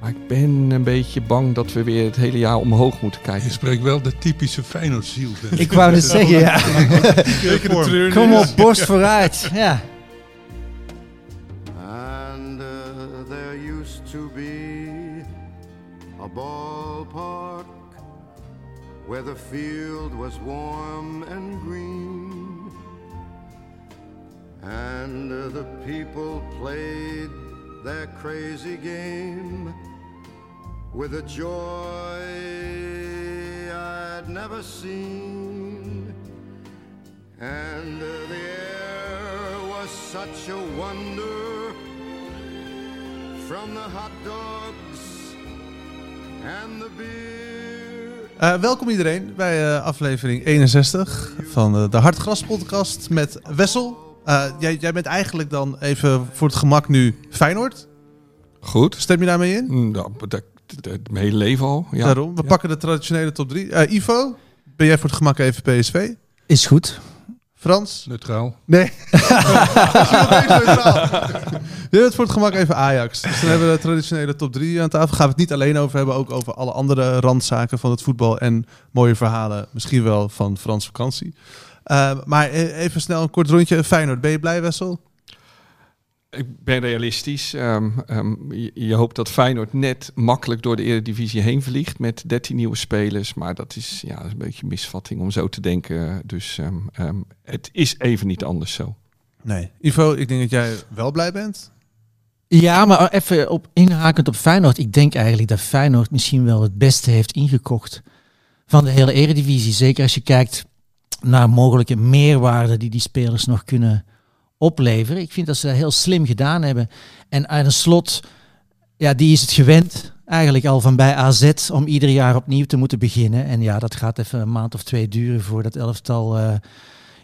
Maar ik ben een beetje bang dat we weer het hele jaar omhoog moeten kijken. Je spreekt wel de typische Feyenoord-ziel. Ik wou het zeggen, ja. Kom op, borst vooruit. Ja. And uh, there used to be a ballpark where the field was warm and green. And uh, the people played their crazy game with a joy I'd never seen. And uh, the air was such a wonder from the hot dogs and the beer. Eh, welkom iedereen bij eh, aflevering 61 van eh, de Hartgras podcast met Wessel. Eh, jij, jij bent eigenlijk dan even voor het gemak nu Feyenoord. Goed. Stem je daarmee in? Mm, Nou, dat- mijn hele leven al. Ja. Daarom. We Ja. pakken de traditionele top 3. Ivo, ben jij voor het gemak even PSV? Is goed. Frans? Neutraal. Nee. Je bent voor het gemak even Ajax. Dus dan hebben we de traditionele top 3 aan tafel. Gaan we het niet alleen over hebben, ook over alle andere randzaken van het voetbal en mooie verhalen. Misschien wel van Frans vakantie. Eh, maar e- even snel een kort rondje. Feyenoord, ben je blij Wessel? Ik ben realistisch. Ehm, ehm, je, je hoopt dat Feyenoord net makkelijk door de Eredivisie heen vliegt met 13 nieuwe spelers. Maar dat is, ja, een beetje een misvatting om zo te denken. Dus ehm, ehm, het is even niet anders zo. Nee. Ivo, ik denk dat jij wel blij bent. Ja, maar even op inhakend op Feyenoord. Ik denk eigenlijk dat Feyenoord misschien wel het beste heeft ingekocht van de hele eredivisie. Zeker als je kijkt naar mogelijke meerwaarde die die spelers nog kunnen opleveren. Ik vind dat ze dat heel slim gedaan hebben. En aan een slot, ja, die is het gewend eigenlijk al van bij AZ om ieder jaar opnieuw te moeten beginnen. En ja, dat gaat even een maand of twee duren voordat dat elftal eh,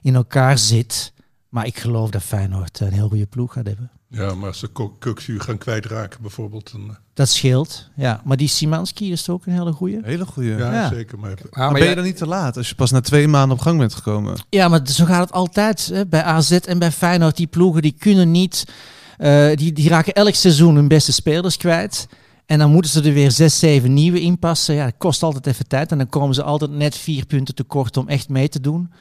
in elkaar zit. Maar ik geloof dat Feyenoord een heel goede ploeg gaat hebben. Ja, maar als ze Ko- Kuksu gaan kwijtraken bijvoorbeeld. Dan, eh, Dat scheelt, ja. Maar die Simanski is ook een hele goeie. Hele goede. ja, Ja. zeker. Maar Maar, maar ben je dan niet te laat als je pas na twee maanden op gang bent gekomen? Ja, maar zo gaat het altijd. Hè. Bij AZ en bij Feyenoord, die ploegen die kunnen niet... eh, die, die raken elk seizoen hun beste spelers kwijt. En dan moeten ze er weer zes, zeven nieuwe inpassen. Ja, dat kost altijd even tijd. En dan komen ze altijd net vier punten tekort om echt mee te doen.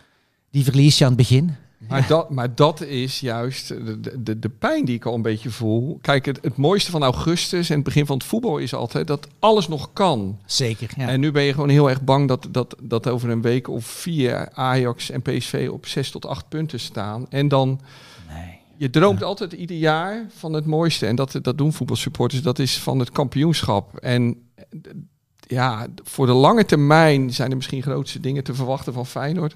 Die verlies je aan het begin. Maar, dat, maar dat is juist de, de, de pijn die ik al een beetje voel. Kijk, het, het mooiste van augustus en het begin van het voetbal is altijd dat alles nog kan. Zeker, ja. En nu ben je gewoon heel erg bang dat, dat, dat over een week of vier Ajax en PSV op zes tot acht punten staan. En dan, nee. je droomt altijd ieder jaar van het mooiste. En dat, dat doen voetbalsupporters, dat is van het kampioenschap. En ja, voor de lange termijn zijn er misschien grootste dingen te verwachten van Feyenoord.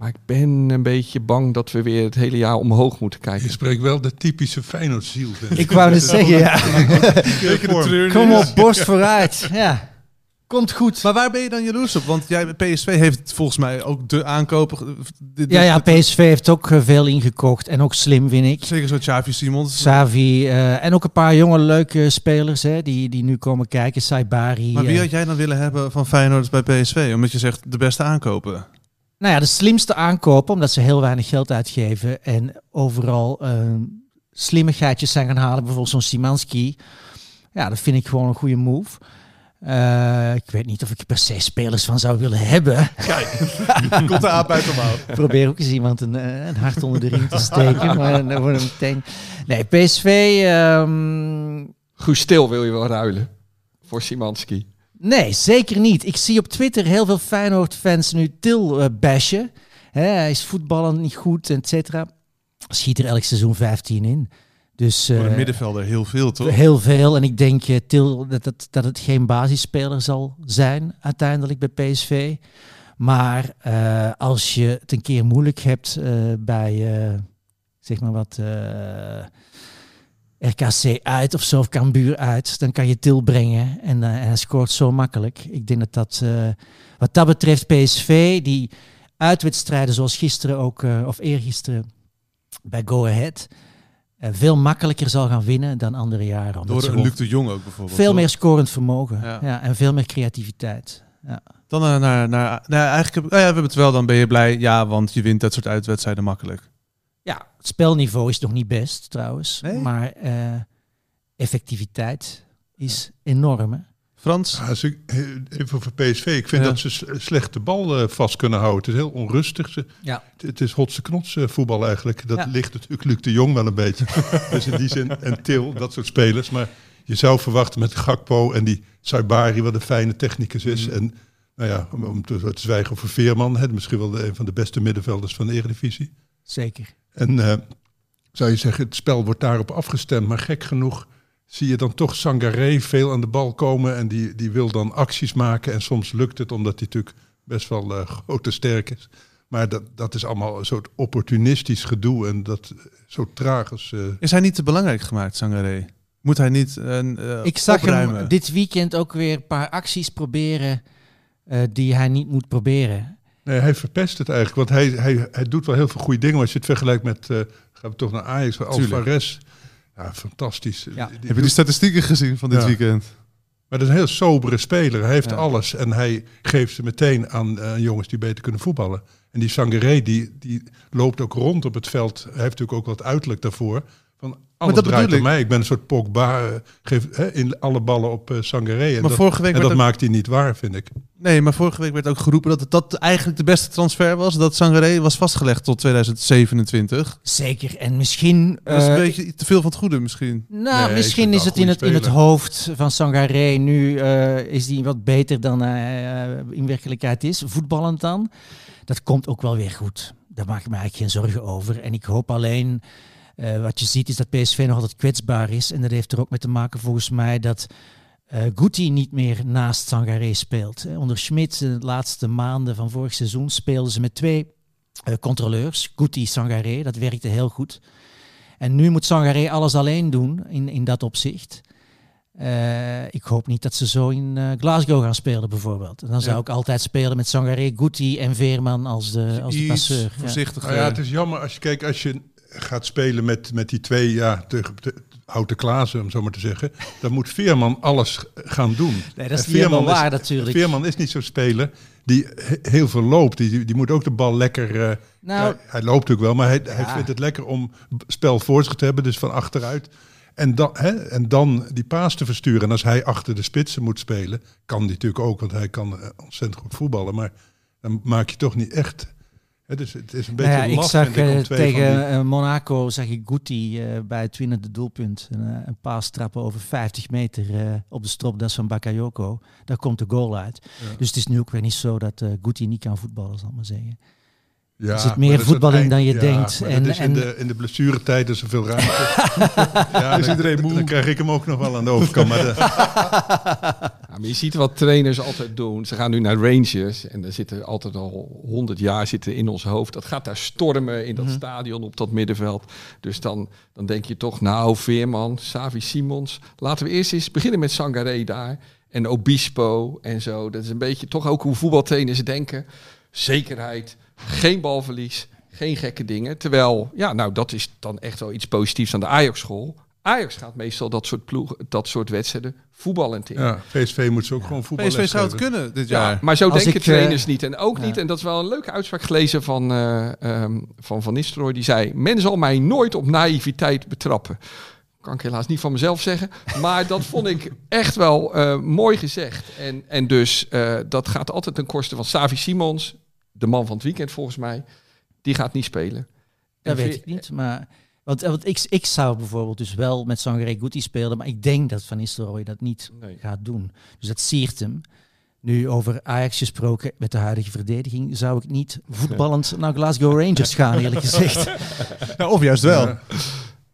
Maar ik ben een beetje bang dat we weer het hele jaar omhoog moeten kijken. je spreekt wel de typische Feyenoord-ziel. Ik wou het zeggen, ja. Kom op, borst vooruit. Ja. Komt goed. Maar waar ben je dan jaloers op? Want jij, PSV heeft volgens mij ook de aankopen. de- de- Ja, ja, PSV heeft ook eh, veel ingekocht. En ook slim, vind ik. Zeker zo Xavi Simons. Savi eh, en ook een paar jonge leuke spelers hè, die, die nu komen kijken. Saibari. Maar wie eh. had jij dan willen hebben van Feyenoord bij PSV? Omdat je zegt de beste aankopen. Nou ja, de slimste aankopen, omdat ze heel weinig geld uitgeven en overal eh, slimmigheidjes zijn gaan halen. Bijvoorbeeld zo'n Simanski. Ja, dat vind ik gewoon een goede move. Eh, ik weet niet of ik er per se spelers van zou willen hebben. Komt de aap uit de mouw. Probeer ook eens iemand een, eh, een hart onder de riem te steken. maar dan wordt het meteen... Nee, PSV... ehm, Goed stil wil je wel ruilen. voor Simanski. Nee, zeker niet. Ik zie op Twitter heel veel Feyenoord-fans nu Til eh, bashen. Hij is voetballend niet goed, et cetera. Schiet er elk seizoen 15 in. Dus, Voor een eh, middenvelder heel veel, toch? Heel veel. En ik denk eh, Til, dat, het, dat het geen basisspeler zal zijn uiteindelijk bij PSV. Maar als je het een keer moeilijk hebt bij, zeg maar wat, RKC uit of zo, of Cambuur uit, dan kan je Til brengen. En, eh, en hij scoort zo makkelijk. Ik denk dat dat, eh, wat dat betreft PSV, die uitwedstrijden zoals gisteren ook, eh, of eergisteren bij Go Ahead, veel makkelijker zal gaan winnen dan andere jaren. Door een Luc de Jong ook bijvoorbeeld. veel toch? meer scorend vermogen Ja. ja. en veel meer creativiteit. Ja. Dan eh, naar, naar, nou, eigenlijk heb, oh ja, we hebben het wel, dan ben je blij. Ja, want je wint dat soort uitwedstrijden makkelijk. Ja, het spelniveau is nog niet best trouwens, Nee? maar eh, effectiviteit is enorm. Hè? Frans? Ja, als ik- even over PSV. Ik vind Ja. dat ze slecht de bal eh, vast kunnen houden. Het is heel onrustig. Ze, Ja. het, het is hotse knots eh, voetbal eigenlijk. Dat Ja. ligt natuurlijk Luc de Jong wel een beetje. dus in die zin, en Til, dat soort spelers. Maar je zou verwachten met Gakpo en die Saibari, wat een fijne technicus is. Mm. En nou ja, om, om te, te zwijgen over Veerman. Hè, misschien wel de- een van de beste middenvelders van de Eredivisie. Zeker. En eh, zou je zeggen, het spel wordt daarop afgestemd. Maar gek genoeg zie je dan toch Sangaré veel aan de bal komen. En die, die wil dan acties maken. En soms lukt het, omdat hij natuurlijk best wel eh, groot en sterk is. Maar dat, dat is allemaal een soort opportunistisch gedoe. En dat eh, zo tragisch. eh, Is hij niet te belangrijk gemaakt, Sangaré? Moet hij niet een eh, Ik zag opruimen? hem dit weekend ook weer een paar acties proberen eh, die hij niet moet proberen. Nee, hij verpest het eigenlijk. Want hij, hij, hij doet wel heel veel goede dingen. Maar als je het vergelijkt met, eh, gaan we toch naar Ajax. Alvarez. Ja, fantastisch. Ja. Die Heb je die statistieken gezien van dit Ja. weekend? Maar dat is een heel sobere speler. Hij heeft Ja. alles en hij geeft ze meteen aan eh, jongens die beter kunnen voetballen. En die Sangaré, die, die loopt ook rond op het veld. Hij heeft natuurlijk ook wat uiterlijk daarvoor. Van, alles dat draait om ik. mij. Ik ben een soort Pogba. eh, geef hè, in alle ballen op eh Sangaré. En Maar dat, vorige week en dat ook- maakt hij niet waar, vind ik. Nee, maar vorige week werd ook geroepen dat het dat eigenlijk de beste transfer was. Dat Sangaré was vastgelegd tot 2027. Zeker. En misschien. Dat is een eh, beetje te veel van het goede misschien. Nou, Nee, misschien is het in het, in het hoofd van Sangaré. Nu eh, is hij wat beter dan hij eh, in werkelijkheid is. Voetballend dan. Dat komt ook wel weer goed. Daar maak ik me eigenlijk geen zorgen over. En ik hoop alleen. Eh, wat je ziet is dat PSV nog altijd kwetsbaar is. En dat heeft er ook mee te maken volgens mij dat eh Guti niet meer naast Sangaré speelt. Eh, Onder Schmidt, de laatste maanden van vorig seizoen, speelden ze met twee eh, controleurs. Guti, Sangaré, dat werkte heel goed. En nu moet Sangaré alles alleen doen in, in dat opzicht. Eh, ik hoop niet dat ze zo in eh, Glasgow gaan spelen bijvoorbeeld. En dan zou Ja. ik altijd spelen met Sangaré, Guti en Veerman als de, als de passeur. Ja. voorzichtig. Nou ja, het is jammer als je kijkt, als je gaat spelen met, met die twee, ja, houten klazen, om zo maar te zeggen. Dan moet Veerman alles gaan doen. Nee, dat is En niet helemaal Veerman waar natuurlijk. Veerman is niet zo'n speler die he- heel veel loopt. Die, die moet ook de bal lekker... eh, Nou, hij loopt natuurlijk wel, maar hij, vindt het lekker om spel voor zich te hebben, dus van achteruit. En dan, hè, en dan die paas te versturen. En als hij achter de spitsen moet spelen, kan hij natuurlijk ook, want hij kan eh, ontzettend goed voetballen. Maar dan maak je toch niet echt... Hè, dus het is een beetje Nou ja, ik lastig zag ik, eh, tegen die- eh, Monaco zag ik Guti eh, bij het winnende doelpunt een, eh, een paas trappen over 50 meter eh, op de stropdas van Bakayoko. Daar komt de goal uit. Dus het is nu ook weer niet zo dat eh Guti niet kan voetballen, zal ik maar zeggen. Ja, er zit meer is voetballing het dan je denkt. maar En- is in, en- de, in de blessuretijd is er veel ruimte. ja, Is dan, iedereen moe? dan krijg ik hem ook nog wel aan de overkant. Maar de- Ja, maar je ziet wat trainers altijd doen. Ze gaan nu naar Rangers en er zitten altijd al 100 jaar zitten in ons hoofd. Dat gaat daar stormen in dat Mhm. stadion op dat middenveld. Dus dan, dan denk je toch, nou Veerman, Savi Simons. Laten we eerst eens beginnen met Sangaré daar. En Obispo en zo. Dat is een beetje toch ook hoe voetbaltrainers denken. Zekerheid, geen balverlies, geen gekke dingen. Terwijl, ja, nou dat is dan echt wel iets positiefs aan de Ajax-school. Ajax gaat meestal dat soort, ploegen, dat soort wedstrijden voetballend in. ja, PSV moet ze ook gewoon voetbal PSV zou het kunnen dit Ja, jaar. maar zo Als denken trainers niet. En ook ja. niet, en dat is wel een leuke uitspraak gelezen van eh, ehm, Van, van Nistelrooy. Die zei, men zal mij nooit op naïviteit betrappen. Kan ik helaas niet van mezelf zeggen. Maar dat vond ik echt wel eh, mooi gezegd. En, en dus eh, dat gaat altijd ten koste van Savi Simons. De man van het weekend volgens mij. Die gaat niet spelen. Dat En weet ik niet. Maar Want, want ik, ik zou bijvoorbeeld dus wel met Sangaré Guti spelen, maar ik denk dat Van Nistelrooy dat niet Nee. gaat doen. Dus dat siert hem. Nu over Ajax gesproken, met de huidige verdediging, zou ik niet voetballend naar Glasgow Rangers gaan, eerlijk gezegd. Nou, of juist wel.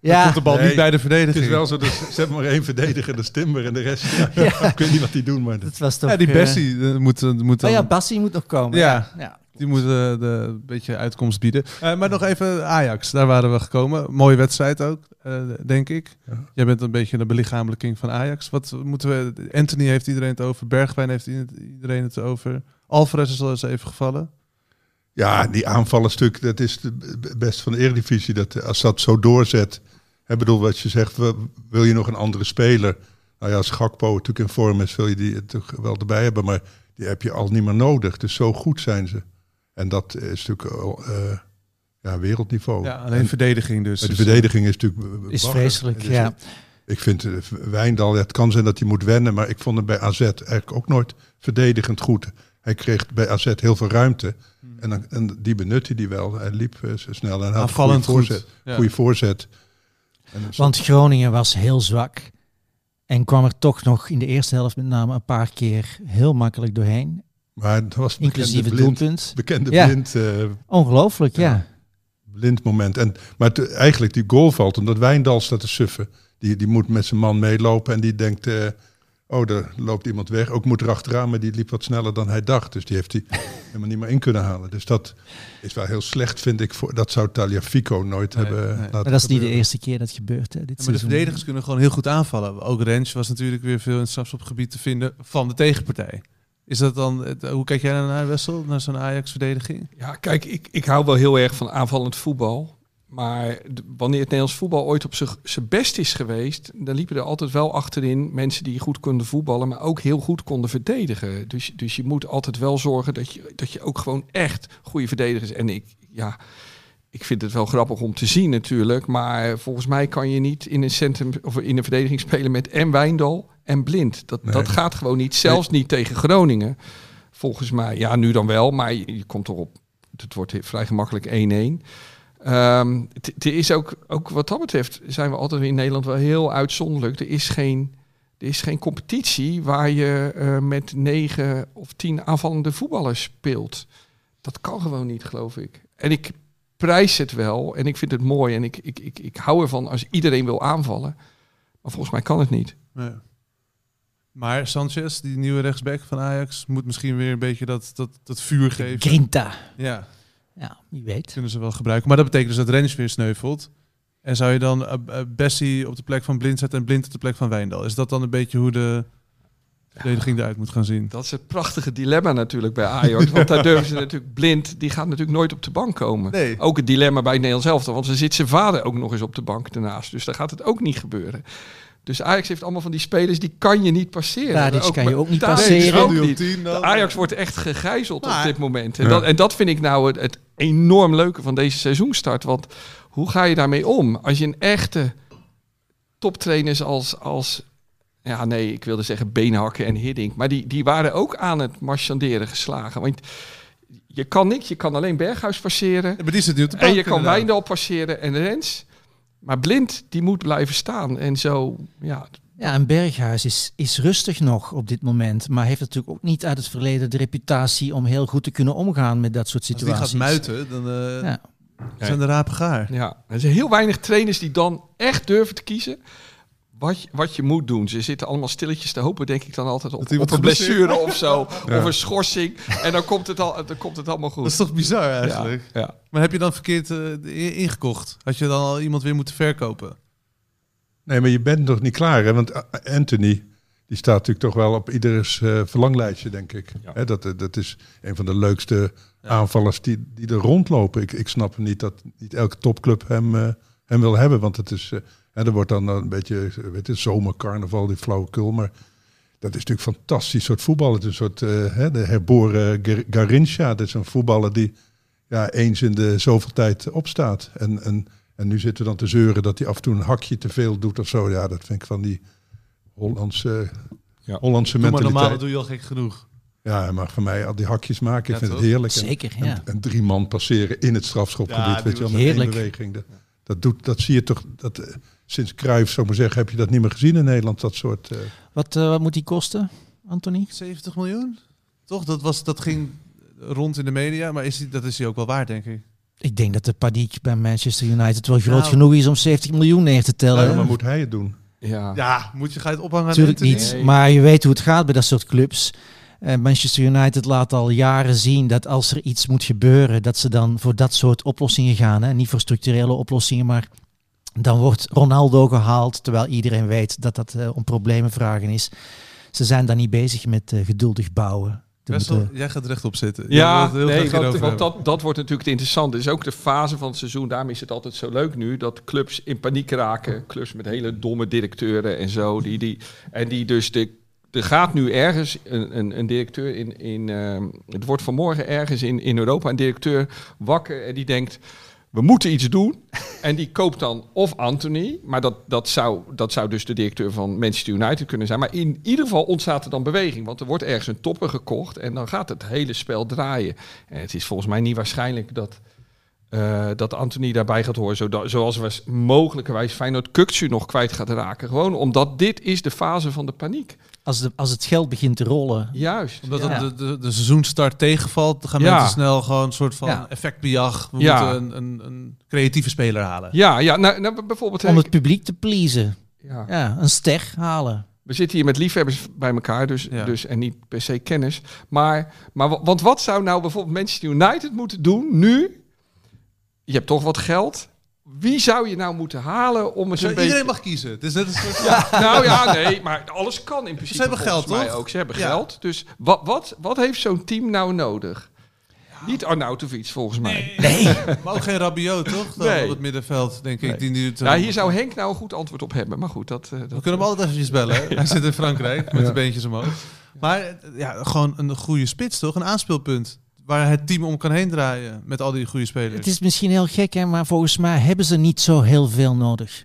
Ja, Komt de bal Nee, niet bij de Het verdediging. is wel zo, dat ze hebben maar één verdediger, dat is Timber. En de rest, ja, ik weet niet wat die doen, maar... dat- was toch... ja, die eh, Bessie eh, moet, eh, moet dan... Oh ja, Bassi moet nog komen. Ja. Die moet de, een beetje uitkomst bieden. Eh, maar nog even Ajax, daar waren we gekomen. Mooie wedstrijd ook, eh, denk ik. Ja. Jij bent een beetje de belichamelijking van Ajax. Wat moeten we... Anthony heeft iedereen het over. Bergwijn heeft iedereen het over. Alvarez is al eens even gevallen. Ja, die aanvallenstuk, dat is de b- best van de Eredivisie. Dat, als dat zo doorzet, ik bedoel wat je zegt, wil- wil je nog een andere speler? Nou ja, als Gakpo natuurlijk in vorm is, wil je die toch wel erbij hebben. Maar die heb je al niet meer nodig. Dus zo goed zijn ze. En dat is natuurlijk eh, ja, wereldniveau. Ja, alleen En verdediging dus. de Dus, verdediging is natuurlijk... Is vreselijk, ja. Ik vind eh, Wijndal, het kan zijn dat hij moet wennen, maar ik vond hem bij AZ eigenlijk ook nooit verdedigend goed. Hij kreeg bij AZ heel veel ruimte en, dan, en die benutte hij wel. Hij liep eh, zo snel en hij had een Aanvallend goede goed. voorzet. Ja. Goede voorzet. En Want Groningen was heel zwak. En kwam er toch nog in de eerste helft met name een paar keer heel makkelijk doorheen. Maar het was een Inclusief het bekende blind, doelpunt. bekende Ja. blind, eh, Ongelooflijk, ja. Ja. blind moment. En, maar eigenlijk die goal valt omdat Wijndal staat te suffen. Die, die moet met zijn man meelopen en die denkt... eh, oh, daar loopt iemand weg. Ook moet er achteraan, maar die liep wat sneller dan hij dacht. Dus die heeft hij helemaal niet meer in kunnen halen. Dus dat is wel heel slecht, vind ik. Voor, dat zou Taliafico nooit Nee, hebben nee. laten Maar dat is niet de eerste keer dat gebeurt. Hè, dit Ja, maar de verdedigers kunnen gewoon heel goed aanvallen. Ook Rens was natuurlijk weer veel in het strafschopgebied te vinden van de tegenpartij. Is dat dan, hoe kijk jij naar Wessel, naar zo'n Ajax-verdediging? Ja, kijk, ik, ik hou wel heel erg van aanvallend voetbal. Maar wanneer het Nederlands voetbal ooit op zijn best is geweest, dan liepen er altijd wel achterin mensen die goed konden voetballen, maar ook heel goed konden verdedigen. Dus, dus je moet altijd wel zorgen dat je, dat je ook gewoon echt goede verdedigers. En ik, ja, ik vind het wel grappig om te zien natuurlijk, maar volgens mij kan je niet in een centrum of in een verdediging spelen met en Wijndal en Blind. Dat, Nee. dat gaat gewoon niet, zelfs niet tegen Groningen. Volgens mij, ja, nu dan wel, maar je, je komt erop. Het wordt vrij gemakkelijk 1-1. Ehm, het het is ook, ook wat dat betreft, zijn we altijd in Nederland wel heel uitzonderlijk. Er is geen, er is geen competitie waar je eh, met negen of tien aanvallende voetballers speelt. Dat kan gewoon niet, geloof ik. En ik prijs het wel en ik vind het mooi en ik, ik, ik, ik hou ervan als iedereen wil aanvallen. Maar volgens mij kan het niet. Maar Sanchez, die nieuwe rechtsback van Ajax, moet misschien weer een beetje dat, dat, dat vuur geven. Grinta. Ja, Ja, wie weet. kunnen ze wel gebruiken. Maar dat betekent dus dat Rens weer sneuvelt. En zou je dan eh, Bessie op de plek van Blind zetten en Blind op de plek van Wijndal? Is dat dan een beetje hoe de verdediging eruit moet gaan zien? Dat is het prachtige dilemma natuurlijk bij Ajax. want daar durven ze natuurlijk blind. Die gaat natuurlijk nooit op de bank komen. Nee. Ook het dilemma bij het Nederlands elftal. Want er zit zijn vader ook nog eens op de bank ernaast. Dus daar gaat het ook niet gebeuren. Dus Ajax heeft allemaal van die spelers die kan je niet passeren. Tadic Ook kan je ook niet passeren. ook Nu op niet. 10 dan? De Ajax wordt echt gegijzeld op dit moment. En, Ja. dat, en dat vind ik nou het, het enorm leuke van deze seizoenstart. Want hoe ga je daarmee om? Als je een echte toptrainers als, als ja nee, ik wilde zeggen Beenhakken en Hiddink. Maar die, die waren ook aan het marchanderen geslagen. Want je kan niks, je kan alleen Berghuis passeren. Ja, maar die zit nu op de En je kan inderdaad. Wijndal passeren en Rens. Maar Blind, die moet blijven staan. En zo, ja, Ja, en Berghuis is, is rustig nog op dit moment. Maar heeft natuurlijk ook niet uit het verleden de reputatie om heel goed te kunnen omgaan met dat soort Als die situaties. gaat muiten, dan eh, Ja. zijn de rapen gaar. Ja, er zijn heel weinig trainers die dan echt durven te kiezen wat je, wat je moet doen. Ze zitten allemaal stilletjes te hopen, denk ik dan altijd, op, een blessure of zo. Of een schorsing. En dan komt het, al, dan komt het allemaal goed. Dat is toch bizar eigenlijk? Ja, ja. Maar heb je dan verkeerd eh, ingekocht? Had je dan al iemand weer moeten verkopen? Nee, maar je bent nog niet klaar. Hè? Want A- Anthony, die staat natuurlijk toch wel op ieders eh, verlanglijstje, denk ik. Ja. Hè, dat, dat is een van de leukste aanvallers die, die er rondlopen. Ik, ik snap niet dat niet elke topclub hem, eh, hem wil hebben. Want het is, eh, hè, er wordt dan een beetje eh, weet je, zomercarnaval, die flauwekul. Maar dat is natuurlijk fantastisch soort voetbal. Het is een soort eh, hè, de herboren Gar- Garincha. Dat is een voetballer die ja, eens in de zoveel tijd opstaat. En, en, en nu zitten we dan te zeuren dat hij af en toe een hakje te veel doet of zo. Ja, dat vind ik van die Hollandse, Ja. Hollandse Doe maar normaal, mentaliteit. doe je al gek genoeg. Ja, hij mag van mij al die hakjes maken. Ik Ja, vind toch? het heerlijk. En- Zeker, en, ja. en drie man passeren in het strafschopgebied. Ja, weet je wel, met heerlijk. één beweging. Dat, dat, doet, dat zie je toch, dat, eh, sinds Cruijff, zou ik maar zeggen, heb je dat niet meer gezien in Nederland, dat soort... eh, Wat, eh, wat moet die kosten, Anthony? 70 miljoen? Toch? Dat, was, dat ging rond in de media, maar is die, dat is hij ook wel waard, denk ik. Ik denk dat de paniek bij Manchester United wel groot Nou. genoeg is om 70 miljoen neer te tellen. ja, maar moet hij het doen? Ja. Ja, moet je, ga je het ophangen Natuurlijk niet. Nee. Maar je weet hoe het gaat bij dat soort clubs. Eh, Manchester United laat al jaren zien dat als er iets moet gebeuren, dat ze dan voor dat soort oplossingen gaan. Hè? Niet voor structurele oplossingen, maar dan wordt Ronaldo gehaald, terwijl iedereen weet dat dat eh, om problemen vragen is. Ze zijn daar niet bezig met eh, geduldig bouwen. Wessel, jij gaat rechtop zitten. Ja, heel nee, want, dat, dat wordt natuurlijk het interessante. Het is ook de fase van het seizoen. Daarom is het altijd zo leuk nu dat clubs in paniek raken. Clubs met hele domme directeuren en zo. Die, die, en die dus de. Er gaat nu ergens een, een, een directeur in. in ehm, het wordt vanmorgen ergens in, in Europa een directeur wakker en die denkt. We moeten iets doen. En die koopt dan of Anthony. Maar dat, dat, zou, dat zou dus de directeur van Manchester United kunnen zijn. Maar in ieder geval ontstaat er dan beweging. Want er wordt ergens een topper gekocht. En dan gaat het hele spel draaien. En het is volgens mij niet waarschijnlijk dat, eh, dat Anthony daarbij gaat horen. Zodat, zoals we mogelijkerwijs Feyenoord Kukcu nog kwijt gaat raken. Gewoon omdat dit is de fase van de paniek. Als, de, als het geld begint te rollen. Juist. Omdat Ja. de, de, de seizoenstart tegenvalt, dan gaan Ja. mensen snel gewoon een soort van Ja. effectbejag. We Ja. moeten een, een, een creatieve speler halen. Ja, ja nou, nou, bijvoorbeeld... Om het publiek te pleasen. ja. Ja, een ster halen. We zitten hier met liefhebbers bij elkaar, dus, Ja. dus en niet per se kennis. Maar, maar wa- want wat zou nou bijvoorbeeld Manchester United moeten doen nu? Je hebt toch wat geld. Wie zou je nou moeten halen om Zo, een iedereen beetje... mag kiezen. Het is net een soort Ja, nou ja, nee, maar alles kan in principe. hebben volgens geld, mij toch? Ook. Ze hebben Ja. geld. Dus wat, wat, wat heeft zo'n team nou nodig? Niet Arnautovic volgens mij. Maar ook geen Rabiot, toch? Dan Nee. Op het middenveld, denk ik. Nee. Die nu het, Ja, hier zou Henk nou een goed antwoord op hebben. Maar goed, dat... eh, dat We kunnen hem altijd eventjes bellen. Hij zit in Frankrijk met de beentjes omhoog. Maar eh, ja, gewoon een goede spits, toch? Een aanspeelpunt. Waar het team om kan heen draaien met al die goede spelers. Het is misschien heel gek, hè, maar volgens mij hebben ze niet zo heel veel nodig.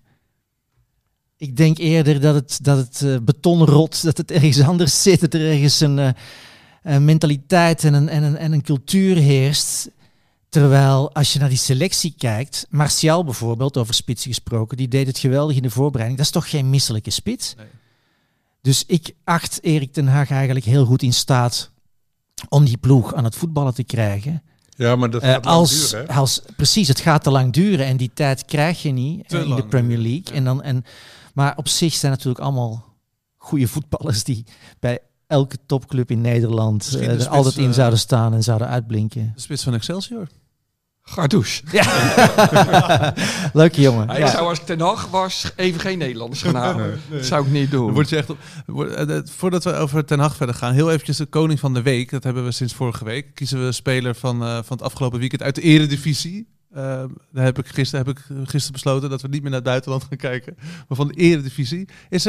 Ik denk eerder dat het, dat het eh, beton rot, dat het ergens anders zit, dat er ergens een, eh, een mentaliteit en een, en, een, en een cultuur heerst. Terwijl als je naar die selectie kijkt, Martial bijvoorbeeld, over spitsen gesproken, die deed het geweldig in de voorbereiding. Dat is toch geen misselijke spits? Nee. Dus ik acht Erik ten Hag eigenlijk heel goed in staat om die ploeg aan het voetballen te krijgen. Ja, maar dat Eh, gaat lang als, duren, hè? als, precies, het gaat te lang duren en die tijd krijg je niet Te eh, in de Premier League. ja. En dan, en, maar op zich zijn natuurlijk allemaal goede voetballers die bij elke topclub in Nederland eh, er spits, altijd in zouden staan en zouden uitblinken. De spits van Excelsior. Gardouche. Leuke jongen. Ja. zou als ik Ten Hag was even geen Nederlanders gaan halen. Dat zou ik niet doen. Dan word je echt op, eh, voordat we over Ten Hag verder gaan, heel eventjes de koning van de week. Dat hebben we sinds vorige week. Kiezen we een speler van, eh, van het afgelopen weekend uit de eredivisie. Eh, daar heb ik, gisteren, heb ik gisteren besloten dat we niet meer naar het buitenland gaan kijken. Maar van de eredivisie. Is,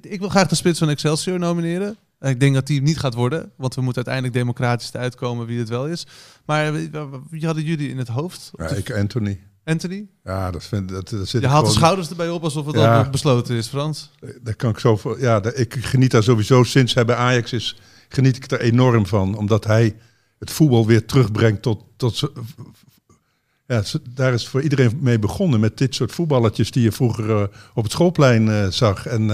ik wil graag de spits van Excelsior nomineren. Ik denk dat die niet gaat worden. Want we moeten uiteindelijk democratisch uitkomen wie het wel is. Maar eh, wie hadden jullie in het hoofd? Ja, ik Anthony. Anthony? Ja, dat vind dat, dat zit Je haalt de schouders erbij op alsof het Ja. al besloten is, Frans. Daar kan ik zo voor. Ja, daar- ik geniet daar sowieso sinds hij bij Ajax is, geniet ik er enorm van, omdat hij het voetbal weer terugbrengt tot. tot ja, daar is voor iedereen mee begonnen met dit soort voetballetjes die je vroeger eh, op het schoolplein eh, zag. En,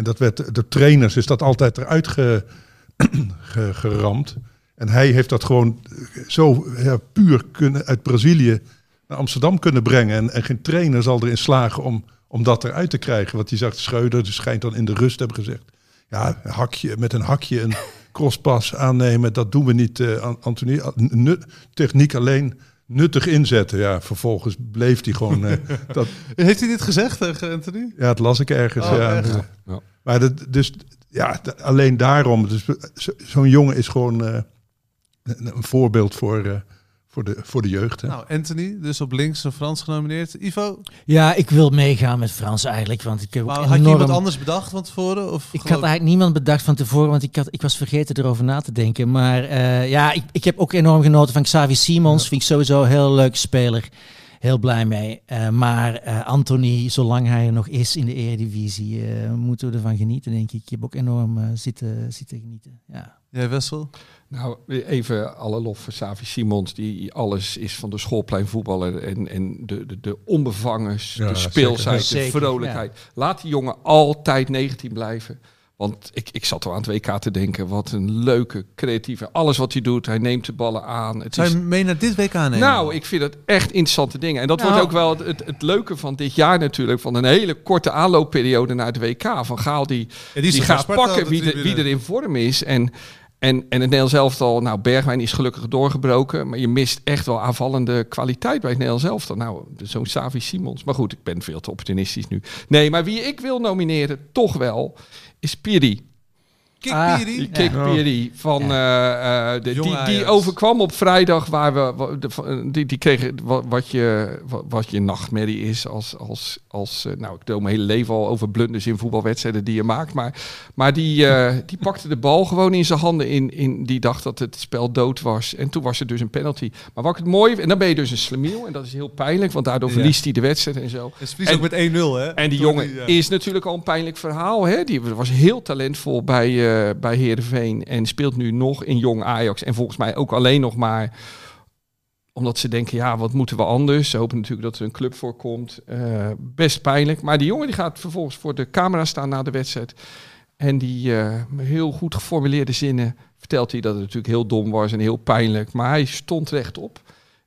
en dat werd de trainers is dat altijd eruit ge, ge- geramd. En hij heeft dat gewoon zo ja, puur kunnen uit Brazilië naar Amsterdam kunnen brengen. En, en geen trainer zal erin slagen om, om dat eruit te krijgen. Want die zegt Schreuder, die schijnt dan in de rust te hebben gezegd. Ja, een hakje, met een hakje een crosspas aannemen, dat doen we niet, eh, An- Anthony. Nut- techniek alleen nuttig inzetten. Ja, vervolgens bleef hij gewoon... eh, dat, Heeft hij dit gezegd Anthony? ja, het las ik ergens. Oh, ja. Ja. Maar dat, dus ja, alleen daarom. Dus, zo- Zo'n jongen is gewoon eh, een, een voorbeeld voor, eh, voor, de, voor de jeugd. Hè? Nou, Anthony, dus op links en Frans genomineerd. Ivo, Ja, ik wil meegaan met Frans eigenlijk, want ik heb ook maar had je iemand anders bedacht van tevoren? Of Ik had eigenlijk niemand bedacht van tevoren, want ik, had, ik was vergeten erover na te denken. Maar eh, ja, ik, ik heb ook enorm genoten van Xavi Simons. Vind ik sowieso een heel leuke speler. Heel blij mee. Eh, maar eh, Anthony, zolang hij er nog is in de Eredivisie, eh, moeten we ervan genieten, denk ik. Je hebt ook enorm zitten, zitten genieten. Ja. Jij Wessel? Nou, even alle lof voor Savi Simons, die alles is van de schoolpleinvoetballer en, en de, de, de onbevangen, Ja, de speelsheid, zeker. de Zeker, vrolijkheid. Laat die jongen altijd 19 blijven. Want ik, ik zat al aan het WK te denken, wat een leuke, creatieve, alles wat hij doet, hij neemt de ballen aan. Het Zou is, mee naar dit WK nemen? nou, ik vind het echt interessante dingen. En dat Nou. wordt ook wel het, het, het leuke van dit jaar natuurlijk, van een hele korte aanloopperiode naar het WK. Van Gaal die, Ja, die, gaat Sparta pakken wie, de, wie er in vorm is. En, en, en het Nederlands elftal, nou Bergwijn is gelukkig doorgebroken. Maar je mist echt wel aanvallende kwaliteit bij het Nederlands elftal. Nou, zo'n Savi Simons. Maar goed, ik ben veel te opportunistisch nu. Nee, maar wie ik wil nomineren, toch wel, is Piri. Kik Ah, Piri. Die Kik Ja. Piri van eh, eh, de, die, die overkwam op vrijdag waar we van- die, die kregen wat, je wat, je nachtmerrie is als als als eh, nou ik doe mijn hele leven al over blunders in voetbalwedstrijden die je maakt maar maar die eh, die pakte de bal gewoon in zijn handen in in die dacht dat het spel dood was en toen was er dus een penalty maar wat ik het mooi en dan ben je dus een slemiel en dat is heel pijnlijk want daardoor Ja. verliest hij de wedstrijd en zo Het verliest En- ook met 1-0, hè? en die jongen ja. is natuurlijk al een pijnlijk verhaal. Hè? Die was heel talentvol bij, eh bij Heerenveen. En speelt nu nog in jong Ajax. En volgens mij ook alleen nog maar omdat ze denken, ja, wat moeten we anders? Ze hopen natuurlijk dat er een club voor komt. Eh, best pijnlijk. Maar die jongen die gaat vervolgens voor de camera staan na de wedstrijd. En die eh, heel goed geformuleerde zinnen vertelt hij dat het natuurlijk heel dom was en heel pijnlijk. Maar hij stond rechtop.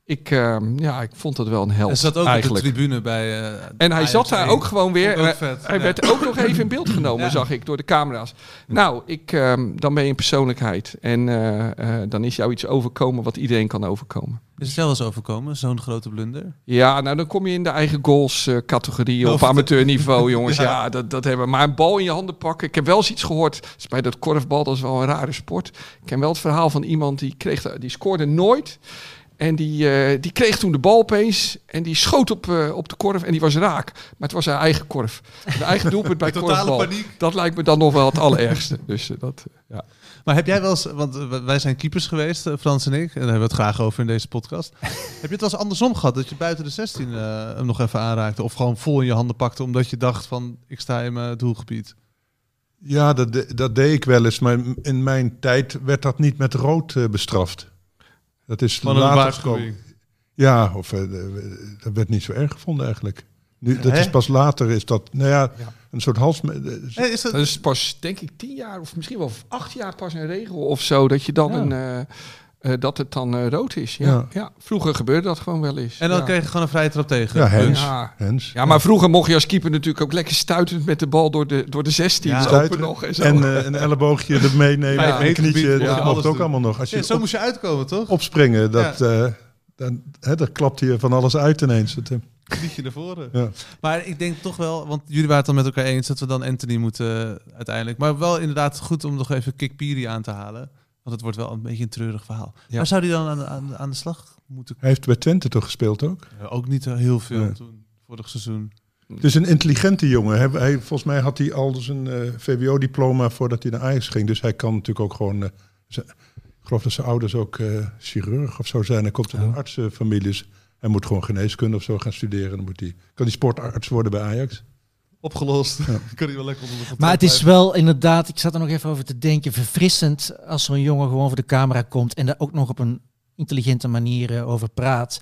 Ik, eh, ja, ik vond dat wel een held Hij zat ook eigenlijk. op de tribune bij... eh, En hij zat daar 1. ook gewoon weer. Ook Hij- vet, Hij ja. werd ook nog even in beeld genomen, Ja. zag ik, door de camera's. Nou, ik, ehm, dan ben je een persoonlijkheid. En eh, eh, dan is jou iets overkomen wat iedereen kan overkomen. Is het eens overkomen, zo'n grote blunder? Ja, nou dan kom je in de eigen goals eh, categorie op amateurniveau, jongens. Ja. ja, dat, dat hebben we. Maar een bal in je handen pakken. Ik heb wel eens iets gehoord. bij dat korfbal, dat is wel een rare sport. Ik ken wel het verhaal van iemand die kreeg, die scoorde nooit. En die, eh, die kreeg toen de bal opeens. En die schoot op, eh, op de korf en die was raak. Maar het was zijn eigen korf. De eigen doelpunt bij Totale korfbal. paniek. Dat lijkt me dan nog wel het allerergste. Dus eh, dat, ja. Maar heb jij wel eens, want wij zijn keepers geweest, Frans en ik, en daar hebben we het graag over in deze podcast. heb je het wel eens andersom gehad, dat je buiten de 16 eh, hem nog even aanraakte? Of gewoon vol in je handen pakte, omdat je dacht van, ik sta in mijn doelgebied? Ja, dat, de- dat deed ik wel eens. Maar in mijn tijd werd dat niet met rood bestraft. Dat is Van een later gekomen. Ja, of eh, dat werd niet zo erg gevonden eigenlijk. Nu, dat Hè? is pas later is dat, nou ja, Ja. een soort hals. eh, Hey, is dat, Dat is pas, denk ik, tien jaar of misschien wel acht jaar pas een regel of zo. Dat je dan Ja. een. eh, eh, dat het dan eh, rood is. Ja. Ja. Ja. vroeger gebeurde dat gewoon wel eens. en dan ja. kreeg je gewoon een vrije trap tegen. Ja, Hens. Ja. Hens. Ja, maar vroeger mocht je als keeper natuurlijk ook lekker stuitend met de bal door de, door de 16 Ja. lopen Stuiten. nog en zo. En eh, een elleboogje er meenemen. Ja, en een knietje, dat ja, mocht ook doen. allemaal nog. Als je Ja, zo op- moest je uitkomen, toch? opspringen, dat, eh, dan, hè, dan klapt hier van alles uit ineens. Het, Liedje naar voren. ja. Maar ik denk toch wel, want jullie waren het dan met elkaar eens dat we dan Anthony moeten uiteindelijk. Maar wel inderdaad goed om nog even Kik Piri aan te halen. Want het wordt wel een beetje een treurig verhaal. Ja. Waar zou hij dan aan, aan, aan de slag moeten Hij heeft bij Twente toch gespeeld ook? Ja, Ook niet eh, heel veel Nee. toen, vorig seizoen. Het is een intelligente jongen. Hij, hij- volgens mij had hij al zijn eh, VWO-diploma voordat hij naar Ajax ging. Dus hij kan natuurlijk ook gewoon... eh, zijn- ik geloof dat zijn ouders ook eh, chirurg of zo zijn. Hij komt uit een artsenfamilie. Dus hij moet gewoon geneeskunde of zo gaan studeren. Dan moet hij, kan hij sportarts worden bij Ajax. Opgelost. kan hij wel lekker onder de Maar het is blijven. wel inderdaad, ik zat er nog even over te denken, verfrissend als zo'n jongen gewoon voor de camera komt en daar ook nog op een intelligente manier eh, over praat.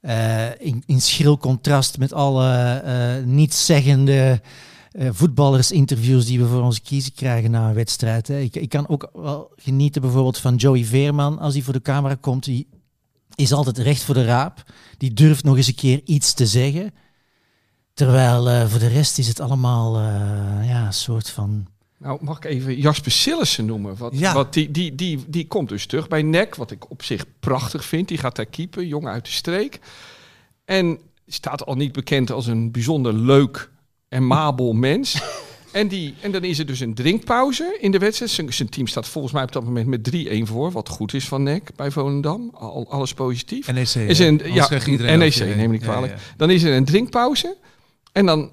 Eh, in, in schril contrast met alle eh nietszeggende eh voetballersinterviews die we voor onze kiezen krijgen na een wedstrijd. Hè. Ik, ik kan ook wel genieten bijvoorbeeld van Joey Veerman als hij voor de camera komt. Die is altijd recht voor de raap. Die durft nog eens een keer iets te zeggen. Terwijl eh, voor de rest is het allemaal eh, ja, een soort van... Nou, mag ik even Jasper Sillissen noemen? Wat, Ja. wat die, die, die, die komt dus terug bij NEC, wat ik op zich prachtig vind. Die gaat daar keepen, jongen uit de streek. En staat al niet bekend als een bijzonder leuk en mabel mens. En, die, en dan is er dus een drinkpauze in de wedstrijd. Zijn, zijn team staat volgens mij op dat moment met 3-1 voor. Wat goed is van NEC bij Volendam. Al, alles positief. NEC. Is een, ja, NEC, neem ik Ja, kwalijk. ja. Dan is er een drinkpauze. En dan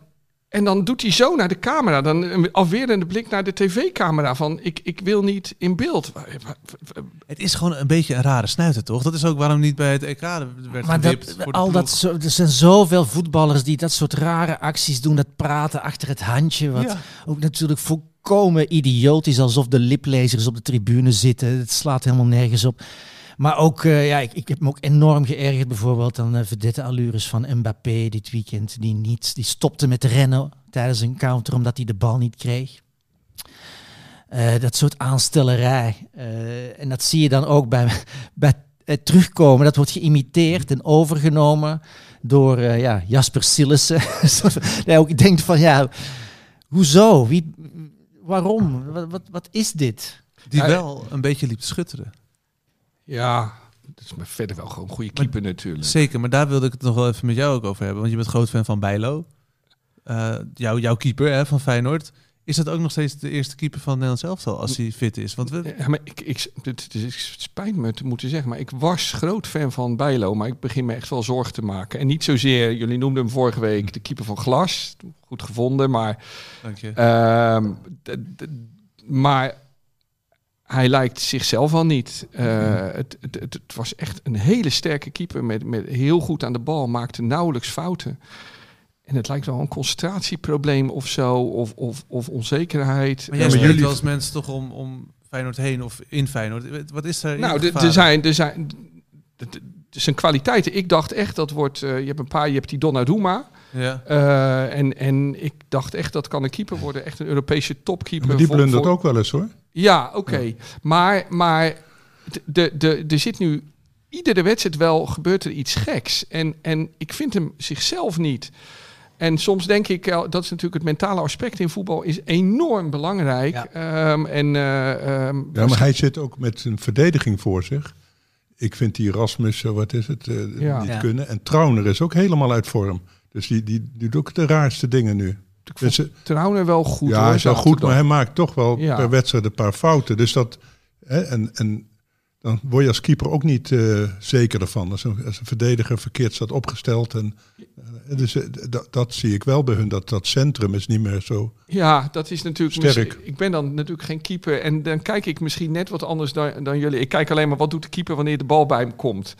En dan doet hij zo naar de camera, dan een afwerende blik naar de tv-camera van ik, ik wil niet in beeld. Het is gewoon een beetje een rare snuiter, toch? Dat is ook waarom niet bij het EK werd Maar dat, voor de al ploeg. dat, zo- er zijn zoveel voetballers die dat soort rare acties doen. Dat praten achter het handje. Wat Ja. ook natuurlijk volkomen idioot is. Alsof de liplezers op de tribune zitten. Het slaat helemaal nergens op. Maar ook, eh, ja, ik, ik heb me ook enorm geërgerd bijvoorbeeld aan de verdette allures van Mbappé dit weekend. Die, niet, die stopte met rennen tijdens een counter omdat hij de bal niet kreeg. Eh, dat soort aanstellerij. Eh, en dat zie je dan ook bij, bij het terugkomen. Dat wordt geïmiteerd en overgenomen door eh, ja, Jasper Sillissen. ja, ook denkt van, ja, hoezo? Wie, waarom? Wat, wat, wat is dit? Die wel een beetje liep te schutteren. Ja, dat is maar verder wel gewoon een goede keeper natuurlijk. Zeker, maar daar wilde ik het nog wel even met jou ook over hebben. Want je bent groot fan van Bijlo. Eh, jouw, jouw keeper hè, van Feyenoord. Is dat ook nog steeds de eerste keeper van Nederland elftal als hij fit is? Want we, Ja, maar ik, ik, het, het, is- het spijt me te moeten zeggen, maar ik was groot fan van Bijlo, maar ik begin me echt wel zorgen te maken. En niet zozeer, jullie noemden hem vorige week de keeper van Glas, goed gevonden, maar, dank je. ehm, maar hij lijkt zichzelf al niet. Eh, het, het, het, het was echt een hele sterke keeper met, met heel goed aan de bal, maakte nauwelijks fouten. En het lijkt wel een concentratieprobleem of zo, of, of, of onzekerheid. maar jij Eh, spreekt jullie- wel eens mensen toch om, om Feyenoord heen of in Feyenoord. Wat is er? Nou, er- er zijn, er zijn, zijn kwaliteiten. Ik dacht echt dat wordt. eh, je hebt een paar, je hebt die Donnarumma. Ja. eh, en, en ik dacht echt dat kan een keeper worden, echt een Europese topkeeper. Maar die blundert ook wel eens hoor. Ja, oké. Maar, maar de, de, er zit nu iedere wedstrijd wel gebeurt er iets geks. En, en ik vind hem zichzelf niet. En soms denk ik, eh, dat is natuurlijk het mentale aspect in voetbal, is enorm belangrijk. Ja. Ehm, en, eh, ehm, Ja, maar hij zit ook met zijn verdediging voor zich. Ik vind die Rasmus, eh, wat is het, eh, Ja. niet Ja. kunnen. En Trauner is ook helemaal uit vorm. Dus die, die, die doet ook de raarste dingen nu. Ik vond Dus, wel goed. ja, hoor, hij is wel goed, maar hij maakt toch wel Ja. per wedstrijd een paar fouten. Dus dat, hè, en, en dan word je als keeper ook niet eh, zeker ervan. Als een, als een verdediger verkeerd staat opgesteld. En, eh, dus eh, dat, zie ik wel bij hun. Dat, dat centrum is niet meer zo. Ja, dat is natuurlijk. Sterk. Ik ben dan natuurlijk geen keeper. En dan kijk ik misschien net wat anders dan, dan jullie. Ik kijk alleen maar wat doet de keeper wanneer de bal bij hem komt.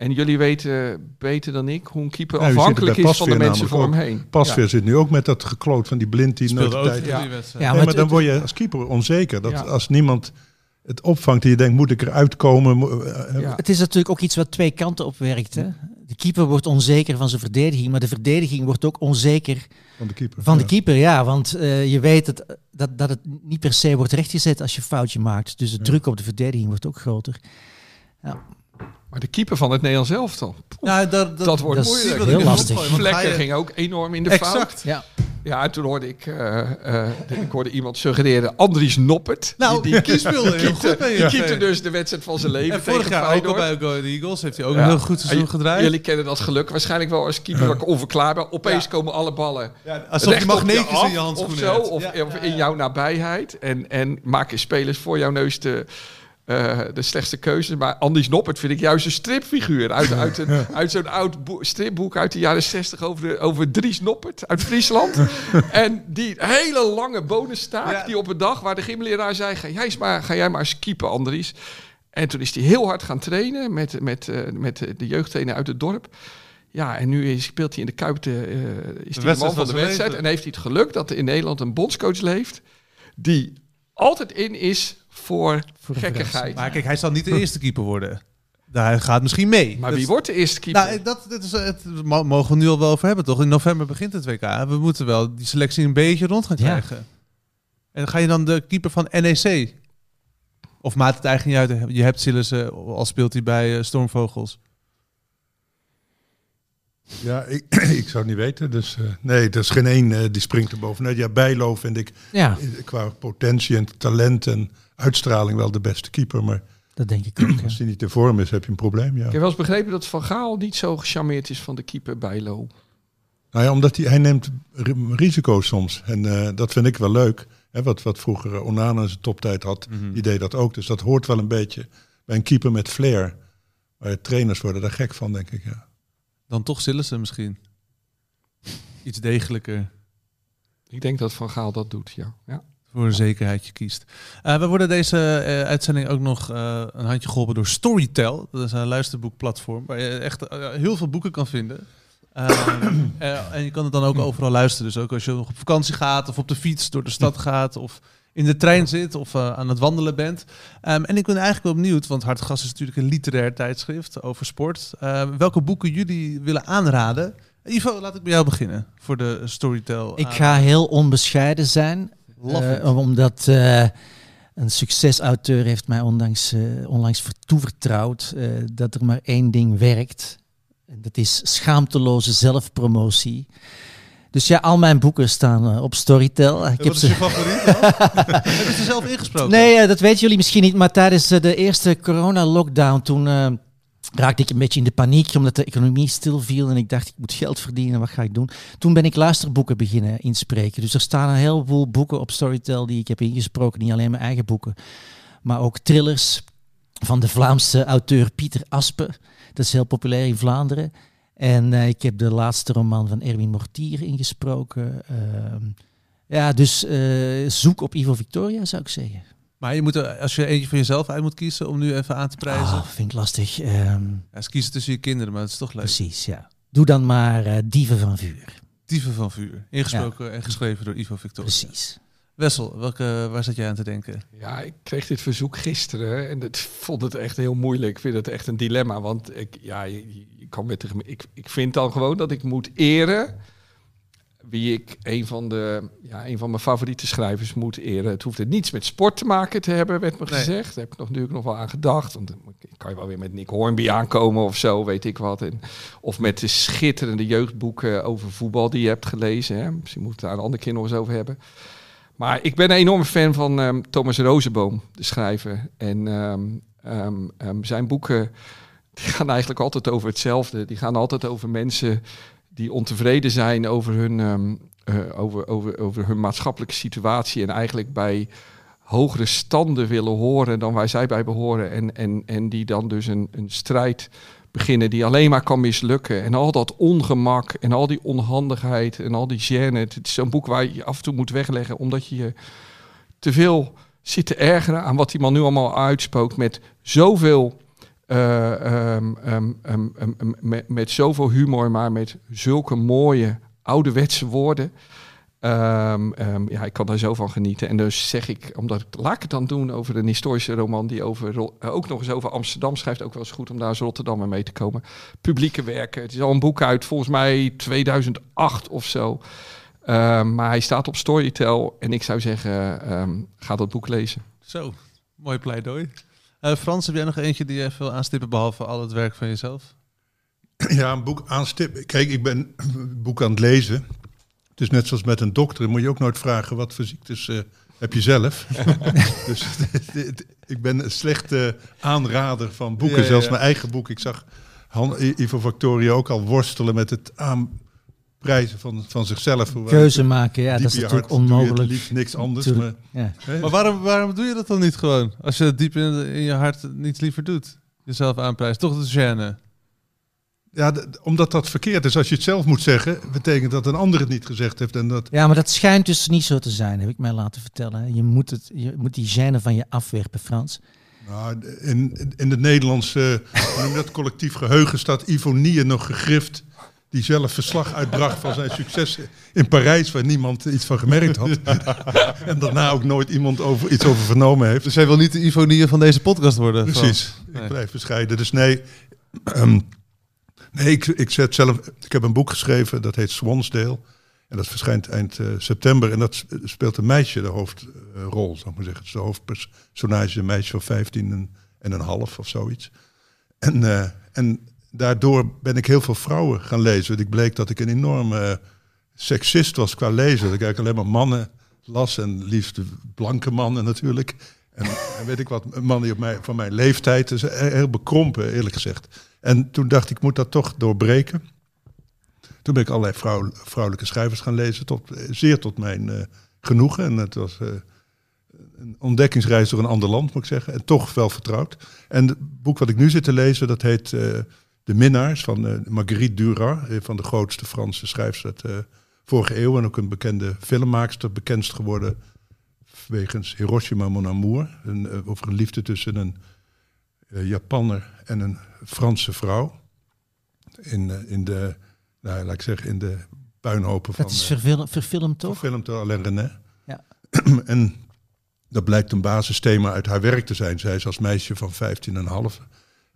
En jullie weten beter dan ik hoe een keeper Ja, u ziet het afhankelijk is van de mensen voor hem heen. Pasveer zit nu ook met dat gekloot van die blind die nooit tijd Ja. Ja, Nee, maar dan word je als keeper onzeker. Dat Ja. als niemand het opvangt die je denkt, moet ik eruit komen? Eh, Ja. Het is natuurlijk ook iets wat twee kanten op werkt. Hè? De keeper wordt onzeker van zijn verdediging, maar de verdediging wordt ook onzeker Van de keeper. van de Ja. keeper. Ja, want eh, je weet dat, dat, dat het niet per se wordt rechtgezet als je foutje maakt. Dus de druk op de verdediging wordt ook groter. Maar de keeper van het Nederlands elftal. Nou, dat, dat, Dat wordt dat moeilijk. heel lastig. Vlekken je- ging ook enorm in de Exact. fout. Ja. Ja, en toen hoorde ik, eh, eh, ik hoorde iemand suggereren, Andries Noppert. Nou, die, die speelde heel goed bij Die je. keepte dus de wedstrijd van zijn leven En vorig tegen jaar ook al bij Ahead Eagles heeft hij ook Ja. een heel goed seizoen gedraaid. Jullie kennen dat geluk waarschijnlijk wel als keeper onverklaarbaar. Opeens komen alle ballen Ja, alsof je magneetjes af in je handschoenen of zo, hebt. of, Ja. of in jouw nabijheid. En, en maken spelers voor jouw neus de, eh, de slechtste keuzes. Maar Andries Noppert vind ik juist een stripfiguur. Uit, uit, een, uit zo'n oud boe- stripboek uit de jaren 60 over, de, over Dries Noppert uit Friesland. en die hele lange bonustaak Ja. die op een dag waar de gymleraar zei... Ga jij, maar, ga jij maar Andries. En toen is hij heel hard gaan trainen met, met, eh, met de jeugdtrainer uit het dorp. Ja, en nu is, speelt hij in de Kuip de, eh, is hij de wedstrijd man van de wedstrijd. leven. En heeft hij het geluk dat er in Nederland een bondscoach leeft... die altijd in is voor, Voor gekkigheid. Maar kijk, hij zal niet de eerste keeper worden. Hij gaat misschien mee. Maar Dat- wie wordt de eerste keeper? Nou, dat, dit is, het mo- mogen we nu al wel over hebben, toch? In november begint het WK. We moeten wel die selectie een beetje rond gaan Ja. krijgen. En ga je dan de keeper van NEC? Of maakt het eigenlijk niet uit? Je hebt Sillissen, al speelt hij bij eh, Stormvogels. Ja, ik, ik zou het niet weten. Dus eh, nee, er is geen één eh, die springt er bovenuit. Ja, Bijlo vind ik ja, eh, qua potentie en talent en uitstraling wel de beste keeper. Maar dat denk ik ook. als hij niet in vorm is, heb je een probleem. Ja. Ik heb wel eens begrepen dat Van Gaal niet zo gecharmeerd is van de keeper Bijlo. Nou ja, omdat hij, hij neemt ri- risico's soms. En eh, dat vind ik wel leuk. Hè, wat, wat vroeger Onana in zijn toptijd had, die deed dat ook. Dus dat hoort wel een beetje bij een keeper met flair. Maar trainers worden daar gek van, denk ik. Ja. Dan toch Sillissen misschien. Iets degelijker. Ik denk dat Van Gaal dat doet, ja. ja. Voor een zekerheidje kiest. Eh, we worden deze eh, uitzending ook nog eh, een handje geholpen door Storytel. Dat is een luisterboekplatform waar je echt heel veel boeken kan vinden. Ehm, eh, en je kan het dan ook overal luisteren. Dus ook als je nog op vakantie gaat of op de fiets door de stad gaat of in de trein zit of eh, aan het wandelen bent. Ehm, en ik ben eigenlijk wel benieuwd, want Hartgras is natuurlijk een literair tijdschrift over sport. Ehm, welke boeken jullie willen aanraden? Ivo, laat ik bij jou beginnen voor de Storytel. Ik ga heel onbescheiden zijn. Eh, it. omdat eh, een succesauteur heeft mij onlangs, eh, onlangs ver- toevertrouwd eh, dat er maar één ding werkt. En Dat is schaamteloze zelfpromotie. Dus ja, al mijn boeken staan eh, op Storytel. Ik Wat is je favoriet? Heb je ze zelf ingesproken? Nee, eh, dat weten jullie misschien niet, maar tijdens eh, de eerste corona-lockdown toen eh, raakte ik een beetje in de paniek omdat de economie stilviel en ik dacht ik moet geld verdienen, wat ga ik doen? Toen ben ik luisterboeken beginnen inspreken. Dus er staan een heleboel boeken op Storytel die ik heb ingesproken, niet alleen mijn eigen boeken, maar ook thrillers van de Vlaamse auteur Pieter Aspe. Dat is heel populair in Vlaanderen. En eh, ik heb de laatste roman van Erwin Mortier ingesproken. Ehm, ja, dus eh, zoek op Ivo Victoria zou ik zeggen. Maar je moet, er- als je eentje van jezelf uit moet kiezen om nu even aan te prijzen. Ah, vind ik lastig. Ehm, Ja, ze kiezen tussen je kinderen, maar het is toch leuk. precies, ja. Doe dan maar eh, Dieven van Vuur. Dieven van Vuur. Ingesproken en geschreven door Ivo Victoria. Precies. Wessel, welke, waar zat jij aan te denken? Ja, ik kreeg dit verzoek gisteren en ik vond het echt heel moeilijk. Ik vind het echt een dilemma, want ik, ja, je, kan met de, ik, ik vind dan gewoon dat ik moet eren wie ik een van, de, ja, een van mijn favoriete schrijvers moet eren. Het hoeft er niets met sport te maken te hebben, werd me Nee. gezegd. Daar heb ik nog, natuurlijk nog wel aan gedacht. Want dan kan je wel weer met Nick Hornby aankomen of zo, weet ik wat. En, of met de schitterende jeugdboeken over voetbal die je hebt gelezen. Hè. Misschien moeten we het daar een andere keer nog eens over hebben. Maar ik ben een enorme fan van ehm, Thomas Rozenboom, de schrijver. En ehm, ehm, zijn boeken die gaan eigenlijk altijd over hetzelfde. Die gaan altijd over mensen die ontevreden zijn over hun, ehm, eh, over, over, over hun maatschappelijke situatie. En eigenlijk bij hogere standen willen horen dan waar zij bij behoren. En, en, en die dan dus een, een strijd beginnen die alleen maar kan mislukken. En al dat ongemak en al die onhandigheid en al die gêne. Het is zo'n boek waar je af en toe moet wegleggen, omdat je je te veel zit te ergeren aan wat die man nu allemaal uitspookt met zoveel... eh, ehm, ehm, ehm, met, zoveel humor, maar met zulke mooie ouderwetse woorden. Ja, ik kan daar zo van genieten. En dus zeg ik, omdat ik, laat ik het dan doen over een historische roman die over, eh, ook nog eens over Amsterdam schrijft. Ook wel eens goed om daar Rotterdam mee te komen. Publieke werken. Het is al een boek uit volgens mij 2008 of zo. Maar hij staat op Storytel. En ik zou zeggen, ga dat boek lezen. Zo, mooi pleidooi. Eh, Frans, heb jij nog eentje die je wil aanstippen behalve al het werk van jezelf? Ja, een boek aanstippen. Kijk, ik ben een boek aan het lezen. Het is net zoals met een dokter. Dan moet je ook nooit vragen wat voor ziektes eh, heb je zelf. dus ik ben een slechte aanrader van boeken. Ja, ja, Zelfs mijn eigen boek. Ik zag Han, Ivo Factoria ook al worstelen met het aanprijzen van, van zichzelf. Keuze maken, ja, dat is natuurlijk hart onmogelijk. liefst niks anders. Maar, Ja. Maar waarom, waarom doe je dat dan niet gewoon? Als je het diep in, in je hart niets liever doet. Jezelf aanprijst. Toch de gêne. ja, omdat dat verkeerd is. Als je het zelf moet zeggen, betekent dat een ander het niet gezegd heeft. En dat, ja, maar dat schijnt dus niet zo te zijn, heb ik mij laten vertellen. Je moet, het, je moet die gêne van je afwerpen, Frans. Nou, in, in het Nederlandse hoe noem dat, collectief geheugen staat Ivo Nier nog gegrift. Die zelf verslag uitbracht van zijn succes in Parijs, waar niemand iets van gemerkt had. en daarna ook nooit iemand over, iets over vernomen heeft. Dus jij wil niet de Ivonie van deze podcast worden? Precies, ik blijf bescheiden. Dus nee, ehm, nee ik, ik, zet zelf, ik heb een boek geschreven, dat heet Swansdale. En dat verschijnt eind eh, september. En dat speelt een meisje de hoofdrol, zou ik maar zeggen. Het is de hoofdpersonage, een meisje van 15 en, en een half of zoiets. En, eh, en daardoor ben ik heel veel vrouwen gaan lezen. Want ik bleek dat ik een enorme eh, seksist was qua lezen. Dat ik eigenlijk alleen maar mannen las. En liefst blanke mannen natuurlijk. En, en weet ik wat, mannen op mij, van mijn leeftijd. Dus he- heel bekrompen, eerlijk gezegd. En toen dacht ik, ik moet dat toch doorbreken. Toen ben ik allerlei vrouw, vrouwelijke schrijvers gaan lezen. Tot, eh, zeer tot mijn genoegen. En het was... een ontdekkingsreis door een ander land, moet ik zeggen. En toch wel vertrouwd. En het boek wat ik nu zit te lezen, dat heet De Minnaars van eh, Marguerite Duras. Een van de grootste Franse schrijfsters uit, eh, vorige eeuw en ook een bekende filmmaakster, bekendst geworden wegens Hiroshima Mon Amour. Een, eh, over een liefde tussen een eh, Japanner en een Franse vrouw. In, eh, in de, nou, laat ik zeggen, in de puinhopen van... Dat is eh, verfil- verfilmd toch? Gefilmd door Alain René. Ja. en dat blijkt een basisthema uit haar werk te zijn. Zij is als meisje van 15,5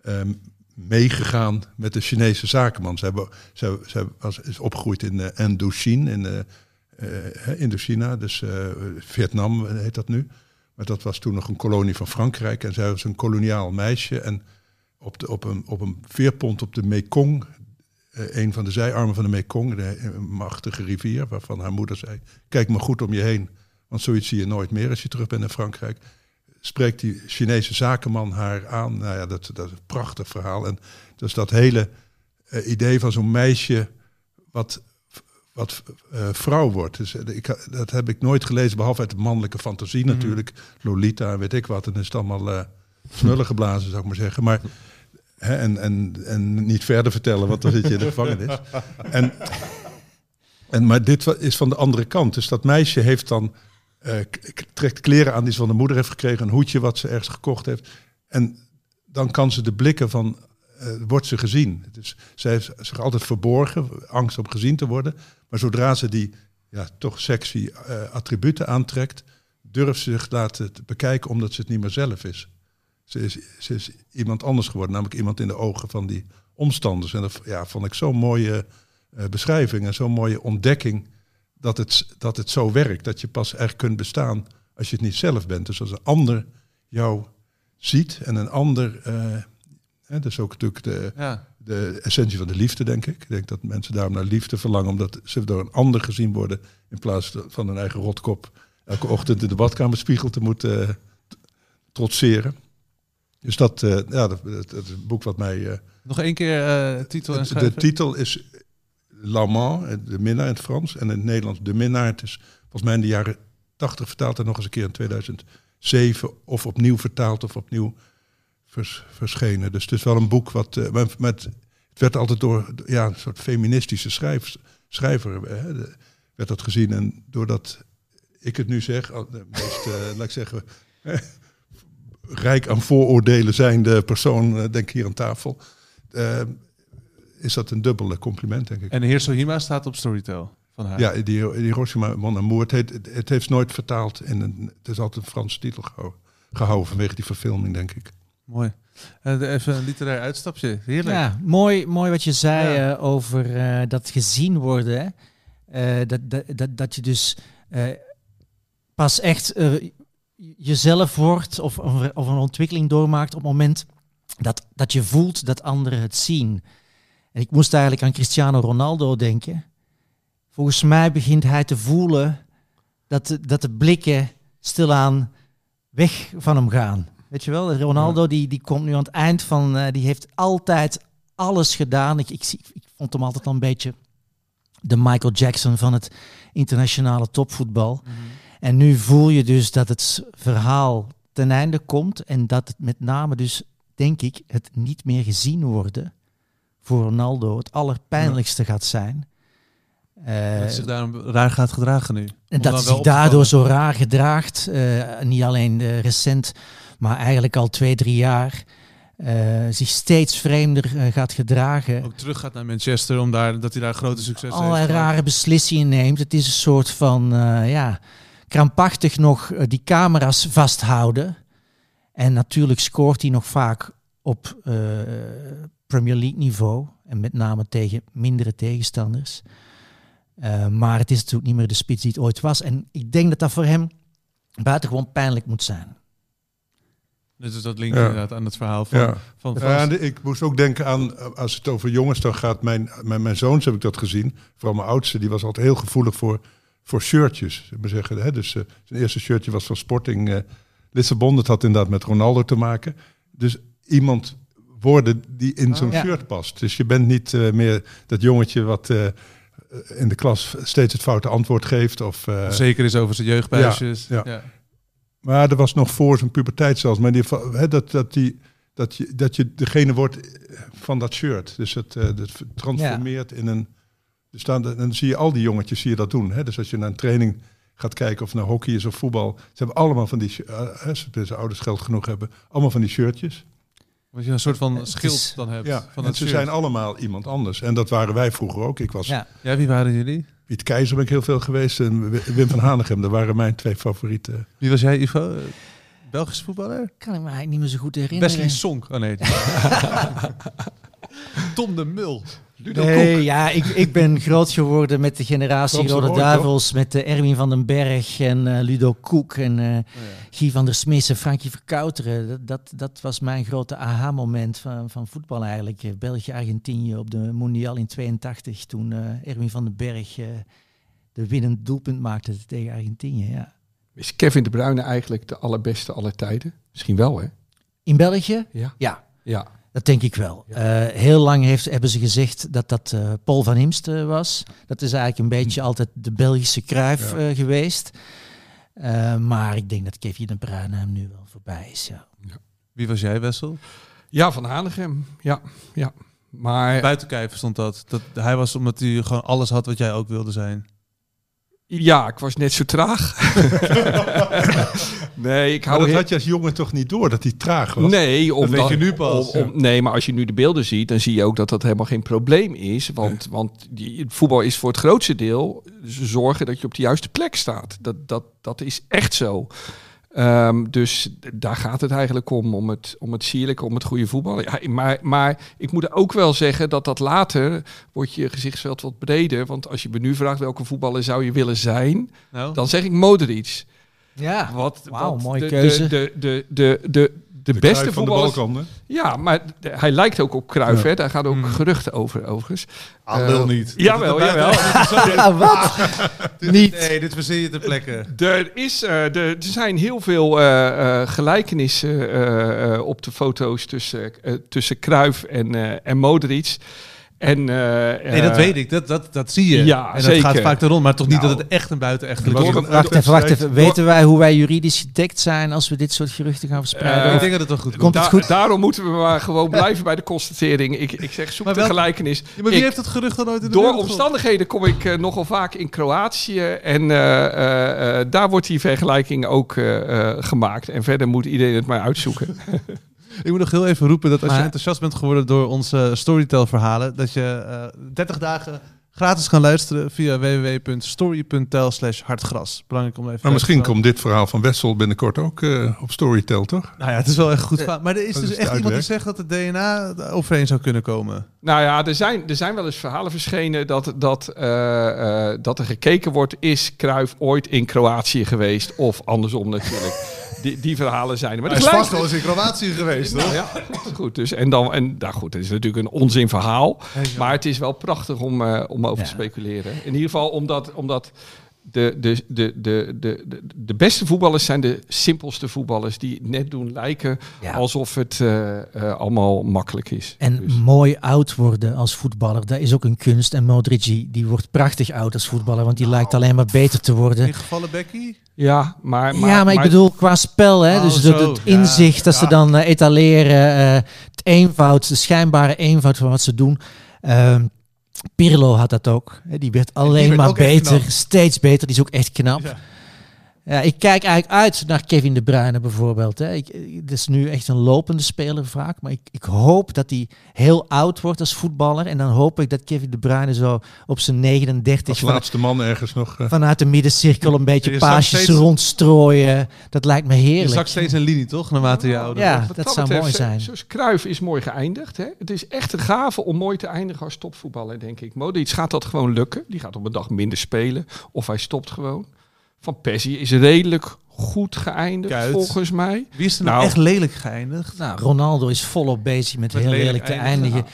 ehm meegegaan met de Chinese zakenman. Zij, was, is opgegroeid in eh Indochine, in eh, eh, Indochina, dus Vietnam heet dat nu. Maar dat was toen nog een kolonie van Frankrijk. En zij was een koloniaal meisje. En op, de, op, een, op een veerpont op de Mekong, een van de zijarmen van de Mekong, de machtige rivier, waarvan haar moeder zei: Kijk maar goed om je heen, want zoiets zie je nooit meer als je terug bent in Frankrijk. Spreekt die Chinese zakenman haar aan. Nou ja, dat, dat is een prachtig verhaal. En dus dat hele eh, idee van zo'n meisje wat, wat eh, vrouw wordt. Dus, eh, ik, dat heb ik nooit gelezen, behalve uit de mannelijke fantasie natuurlijk. Lolita en weet ik wat. En is het allemaal smullen geblazen, zou ik maar zeggen. Maar, hè, en, en, en niet verder vertellen, want dan zit je in de gevangenis. En, en, maar dit is van de andere kant. Dus dat meisje heeft dan, k- trekt kleren aan die ze van de moeder heeft gekregen. Een hoedje wat ze ergens gekocht heeft. En dan kan ze de blikken van, eh, wordt ze gezien. Dus zij heeft zich altijd verborgen, angst om gezien te worden. Maar zodra ze die ja, toch sexy eh, attributen aantrekt, durft ze zich laten te bekijken omdat ze het niet meer zelf is. Ze is, iemand anders geworden, namelijk iemand in de ogen van die omstanders. En dat ja, vond ik zo'n mooie beschrijving en zo'n mooie ontdekking dat het, dat het zo werkt. Dat je pas echt kunt bestaan als je het niet zelf bent. Dus als een ander jou ziet en een ander... eh, hè, dat is ook natuurlijk de, Ja. de essentie van de liefde, denk ik. Ik denk dat mensen daarom naar liefde verlangen, omdat ze door een ander gezien worden in plaats van hun eigen rotkop elke ochtend in de badkamerspiegel te moeten eh, trotseren. Dus dat, eh, ja, dat, dat, dat is een boek wat mij. Nog één keer titel en het- de schrijver. titel is L'Amant, eh, de minnaar in het Frans, en in het Nederlands de minnaar. Het is volgens mij in de jaren 80 vertaald en nog eens een keer in 2007 of opnieuw vertaald of opnieuw vers- verschenen. Dus het is wel een boek wat eh, met, het werd altijd door ja, een soort feministische schrijver eh, de- werd dat gezien en doordat ik het nu zeg, de meest, laat ik zeggen, rijk aan vooroordelen zijnde persoon, denk ik hier aan tafel, is dat een dubbele compliment, denk ik. En de heer Sohima staat op Storytel van haar. Ja, die, die Hiroshima Mon Amour, het, heet, het, het heeft nooit vertaald in een, het is altijd een Franse titel gehouden, gehouden vanwege die verfilming, denk ik. Mooi. Eh, even een literair uitstapje. Heerlijk. Ja, mooi, mooi wat je zei Ja. eh, over eh, dat gezien worden. hè. Eh, dat, dat, dat, dat je dus eh, pas echt eh, jezelf wordt of, of of een ontwikkeling doormaakt op het moment dat, dat je voelt dat anderen het zien. En ik moest eigenlijk aan Cristiano Ronaldo denken. Volgens mij begint hij te voelen dat de, dat de blikken stilaan weg van hem gaan. Weet je wel, Ronaldo die, die komt nu aan het eind van, eh, die heeft altijd alles gedaan. Ik, ik, vond hem altijd al een beetje de Michael Jackson van het internationale topvoetbal. En nu voel je dus dat het verhaal ten einde komt en dat het met name dus, denk ik, het niet meer gezien worden voor Ronaldo het allerpijnlijkste gaat zijn. Eh, dat zich daarom raar gaat gedragen nu. en dat zich daardoor zo raar gedraagt, eh, niet alleen eh, recent, maar eigenlijk al twee, drie jaar, eh, zich steeds vreemder eh, gaat gedragen. Ook terug gaat naar Manchester, om daar, dat hij daar grote succes Allerlei heeft. gehad. rare beslissingen neemt. Het is een soort van, eh, ja, krampachtig nog eh, die camera's vasthouden. En natuurlijk scoort hij nog vaak op eh, Premier League niveau. En met name tegen mindere tegenstanders. Eh, maar het is natuurlijk niet meer de spits die het ooit was. En ik denk dat dat voor hem buitengewoon pijnlijk moet zijn. Dus dat linkt Ja. inderdaad aan het verhaal van, Ja. van Ja, ik moest ook denken aan, als het over jongens dan gaat, mijn, mijn, mijn zoons heb ik dat gezien. Vooral mijn oudste, die was altijd heel gevoelig voor, voor shirtjes. Zullen we zeggen, hè? Dus eh, zijn eerste shirtje was van Sporting eh, Lissabon. Dat had inderdaad met Ronaldo te maken. Dus iemand worden die in zo'n Ja. shirt past. Dus je bent niet eh, meer dat jongetje wat eh, in de klas steeds het foute antwoord geeft. Of, eh, Zeker is over zijn jeugdbuisjes. Ja, Ja, ja. Maar er was nog voor zijn puberteit zelfs. Maar die, hè, dat, dat, die, dat, je, dat je degene wordt van dat shirt. Dus het, eh, dat transformeert in een Dus dan, dan zie je al die jongetjes zie je dat doen. Hè? Dus als je naar een training gaat kijken of naar hockey is of voetbal. Ze hebben allemaal van die, ze- ze ouders geld genoeg hebben, allemaal van die shirtjes. Wat je een soort van Het schild is- dan hebt. Ja, van en ze shirt. zijn allemaal iemand anders. En dat waren wij vroeger ook. Ik was Ja. Ja, wie waren jullie? Piet Keizer ben ik heel veel geweest en Wi- Wim van Hanegem. Dat waren mijn twee favorieten. Wie was jij, Ivo? Eh, Belgische voetballer? Kan ik me eigenlijk niet meer zo goed herinneren. Wesley Sonk. Oh nee. Tom de Mul. Nee, ja, ik, ik ben groot geworden met de generatie Rode Duivels, met de Erwin van den Berg en eh, Ludo Koek en Oh, eh Guy van der Smees en Frankie Verkouteren. Dat, dat, dat was mijn grote aha-moment van, van voetbal eigenlijk. Eh, België-Argentinië op de Mondial in 82, toen eh, Erwin van den Berg eh, de winnend doelpunt maakte tegen Argentinië. Ja. Is Kevin de Bruyne eigenlijk de allerbeste aller tijden? Misschien wel, hè? In België? Ja. Ja, Ja. Dat denk ik wel. Eh, heel lang heeft, hebben ze gezegd dat dat eh, Paul van Imst eh, was. Dat is eigenlijk een beetje altijd de Belgische kruif Ja. eh, geweest. Eh, maar ik denk dat Kevin de Bruyne hem nu wel voorbij is. Ja. Wie was jij, Wessel? Ja, van Hanegem. Ja, ja. Maar Buiten stond dat. dat. Hij was omdat hij gewoon alles had wat jij ook wilde zijn. Ja, ik was net zo traag. nee, ik Maar hou dat had je als jongen toch niet door, dat hij traag was? Nee, omdat, weet je nu pas. om- om- nee, maar als je nu de beelden ziet, dan zie je ook dat dat helemaal geen probleem is. Want, want die, voetbal is voor het grootste deel zorgen dat je op de juiste plek staat. Dat, dat, dat is echt zo. Ehm, dus daar gaat het eigenlijk om, om het, om het sierlijke, om het goede voetbal. Ja, maar, maar ik moet ook wel zeggen dat dat later wordt je gezichtsveld wat breder. Want als je me nu vraagt welke voetballer zou je willen zijn, Nou, dan zeg ik Modric. Ja, Wat, Wauw, wat mooie de, keuze. De, de, de, de, de, de, beste Cruijff van de voetballers. Balkan, hè? Ja, maar de- hij lijkt ook op Cruijff, Ja. hè? Daar gaan ook Mm. geruchten over, overigens. ah, lul Eh, niet. Jawel, jawel. Ah, wat? Niet. Nee, dit verzin je ter plekke. Er, is, eh, er, er zijn heel veel eh, eh, gelijkenissen eh, eh, op de foto's tussen, eh, tussen Cruijff en, eh, en Modric. En, eh, Nee, dat eh, weet ik. Dat, dat, dat zie je. Ja, en dat zeker. gaat vaak erom, maar toch niet Nou, dat het echt een buitenechtelijk is. het- Wacht even, wacht even. Door- Weten wij hoe wij juridisch gedekt zijn als we dit soort geruchten gaan verspreiden? Eh, ik denk dat het wel goed komt. Het goed? Daarom moeten we maar gewoon blijven bij de constatering. Ik, ik zeg, zoek Maar de gelijkenis. Ja, maar wie Ik- heeft dat gerucht dan nooit in de Door omstandigheden kom ik nogal vaak in Kroatië. En eh, eh, eh, daar wordt die vergelijking ook gemaakt. En verder moet iedereen het maar uitzoeken. Ik moet nog heel even roepen dat als je enthousiast bent geworden door onze Storytel-verhalen, dat je eh 30 dagen gratis kan luisteren via www.story.tel slash hartgras. Belangrijk om even... Maar misschien komt dit verhaal van Wessel binnenkort ook eh, op Storytel, toch? Nou ja, het is wel echt goed. Maar er is Dat dus is echt iemand die zegt dat het DNA overeen zou kunnen komen. nou ja, er zijn, er zijn wel eens verhalen verschenen dat, dat, eh, eh, dat er gekeken wordt... is Cruijff ooit in Kroatië geweest? Of andersom natuurlijk. Die, die verhalen zijn er. Maar tegelijk- eens in Kroatië geweest, Nou ja, goed. Dus, en dan, en nou goed, het is natuurlijk een onzin verhaal. Maar het is wel prachtig om, eh, om over te speculeren. In ieder geval omdat, omdat de, de, de, de, de, de, beste voetballers zijn de simpelste voetballers. Die net doen lijken Ja. alsof het eh, eh, allemaal makkelijk is. En Dus- mooi oud worden als voetballer, dat is ook een kunst. En Modric, die die wordt prachtig oud als voetballer, want die lijkt alleen maar beter te worden. Ingevallen Becky? ja, maar, maar, ja, maar ik bedoel qua spel, hè, Oh, dus zo. het, het Ja, inzicht dat ze dan eh, etaleren, eh, het eenvoud, de schijnbare eenvoud van wat ze doen. Ehm, Pirlo had dat ook. Die werd alleen werd maar beter, knap. steeds beter. Die is ook echt knap. Ja. Ja, ik kijk eigenlijk uit naar Kevin De Bruyne bijvoorbeeld. Hè. Ik, het is nu echt een lopende speler vaak. Maar ik, ik hoop dat hij heel oud wordt als voetballer. En dan hoop ik dat Kevin De Bruyne zo op zijn 39 Als laatste man ergens nog. eh, vanuit de middencirkel een beetje Je zag paasjes steeds- rondstrooien. Dat lijkt me Je heerlijk. zakt steeds een linie, toch? Naarmate je ouder Ja. dat zou betreft, mooi zijn. Zoals Cruijff is mooi geëindigd. Hè? Het is echt een gave om mooi te eindigen als topvoetballer, denk ik. Modric gaat dat gewoon lukken. Die gaat op een dag minder spelen. Of hij stopt gewoon. Van Persie is redelijk goed geëindigd, Kuit. volgens mij. Wie is er nou, Nou. echt lelijk geëindigd? Nou, Ronaldo is volop bezig met, Met heel lelijk lelijk te eindigen.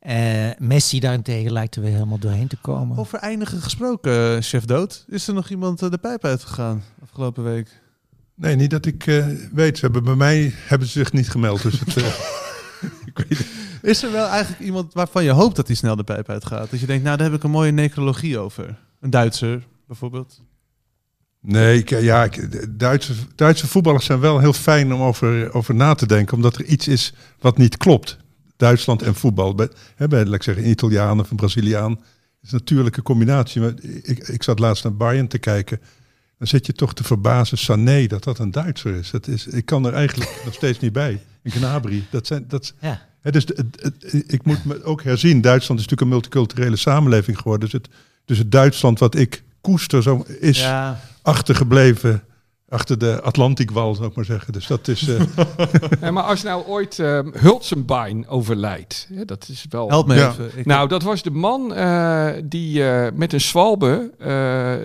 eindigen. Eh, Messi daarentegen lijkt er weer helemaal doorheen te komen. Over eindigen gesproken, eh, chef Dood. Is er nog iemand eh, de pijp uitgegaan afgelopen week? Nee, niet dat ik eh, weet. Ze hebben bij mij hebben ze zich niet gemeld. Dus het, ik weet het. Is er wel eigenlijk iemand waarvan je hoopt dat hij snel de pijp uitgaat? Dat je denkt, nou daar heb ik een mooie necrologie over. Een Duitser bijvoorbeeld. Nee, ik, ja, Duitse, Duitse voetballers zijn wel heel fijn om over, over na te denken. Omdat er iets is wat niet klopt. Duitsland en voetbal. Bij, hè, bij laat ik zeggen, een Italiaan of een Braziliaan. is een natuurlijke combinatie. Maar ik, ik zat laatst naar Bayern te kijken. Dan zit je toch te verbazen, Sané, dat dat een Duitser is. Dat is ik kan er eigenlijk nog steeds niet bij. En Gnabry, dat zijn... Dat, Ja. Hè, dus het- het- ik moet me ook herzien. Duitsland is natuurlijk een multiculturele samenleving geworden. Dus het, dus het Duitsland wat ik koester zo, is Ja. Achtergebleven achter de Atlantikwal, zou ik maar zeggen. Dus dat is... eh, Ja, maar als nou ooit Hulzenbein overlijdt, hè, dat is wel... Help me Ja. even. Ik- Nou, dat was de man eh, die eh, met een zwalbe eh,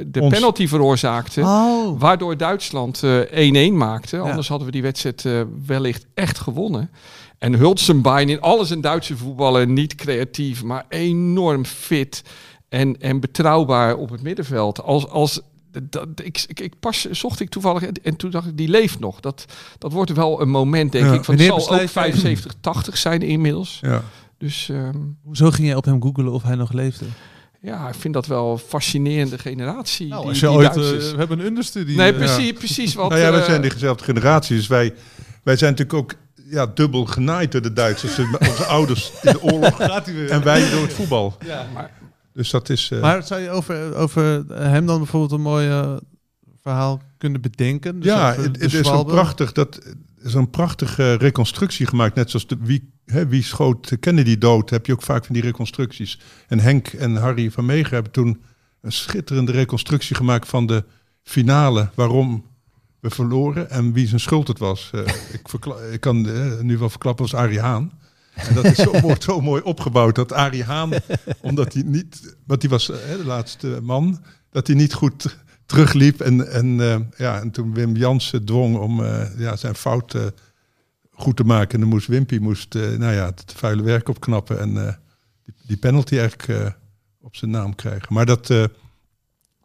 de Ons- penalty veroorzaakte. Oh. Waardoor Duitsland eh 1-1 maakte. Anders hadden we die wedstrijd eh, wellicht echt gewonnen. En Hulzenbein in alles een Duitse voetballer. Niet creatief, maar enorm fit. En, en betrouwbaar op het middenveld. Als, als, dat, ik, ik, ik pas zocht ik toevallig en, en toen dacht ik, die leeft nog. Dat, dat wordt wel een moment, denk Ja. ik. Van, het zal ook besluit jij- 75, 80 zijn inmiddels. ja. Dus ehm, Hoezo ging jij op hem googelen of hij nog leefde? ja, ik vind dat wel een fascinerende generatie. Nou, die, als je die ooit... Duitsers. eh, we hebben een understudie. nee, eh, precies, precies. Want, nou ja, wij eh, zijn dezelfde generatie. Dus wij, wij zijn natuurlijk ook ja, dubbel genaaid door de Duitsers. Onze ouders in de oorlog Gaat hij weer. en wij door het voetbal. Ja. Dus dat is... eh, Maar zou je over, over hem dan bijvoorbeeld een mooi eh, verhaal kunnen bedenken? Dus ja, het, is een Schwalbe? prachtig, dat er is een prachtige reconstructie gemaakt. Net zoals de, wie, hè, wie schoot Kennedy dood, heb je ook vaak van die reconstructies. En Henk en Harry van Meegen hebben toen een schitterende reconstructie gemaakt van de finale. Waarom we verloren en wie zijn schuld het was. Eh, ik, kan nu wel verklappen, was Arie Haan. En dat is zo, mooi, zo mooi opgebouwd dat Arie Haan, omdat hij niet, want die was eh, de laatste man, dat hij niet goed terugliep. En, en, eh, ja, en toen Wim Jansen dwong om eh, ja, zijn fout goed te maken. En dan moest Wimpy moest, nou ja, het vuile werk opknappen en die, die penalty eigenlijk op zijn naam krijgen. Maar dat,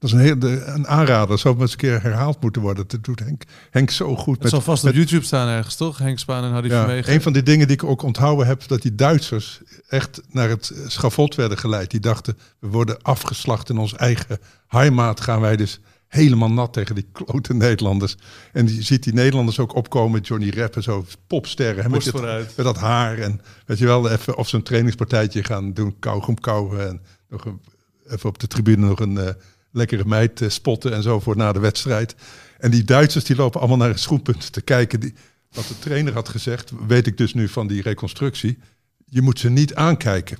dat is een, heel, de, een aanrader. Zou maar eens een keer herhaald moeten worden. Dat doet Henk, Henk zo goed. Het zal vast op YouTube staan ergens, toch? Henk Spaan en Harry ja, Vermegen. een van die dingen die ik ook onthouden heb, dat die Duitsers echt naar het schavot werden geleid. Die dachten, we worden afgeslacht in ons eigen heimaat. Gaan wij dus helemaal nat tegen die klote Nederlanders. En je ziet die Nederlanders ook opkomen, Johnny Rep en zo, popsterren. hè, Met, met dat haar en weet je wel, even of ze een trainingspartijtje gaan doen, kauwgom kauwen. En nog een, even op de tribune nog een eh, lekkere meid eh, spotten en zo voor na de wedstrijd. En die Duitsers die lopen allemaal naar het schoenpunt te kijken. Die, wat de trainer had gezegd, weet ik dus nu van die reconstructie. Je moet ze niet aankijken.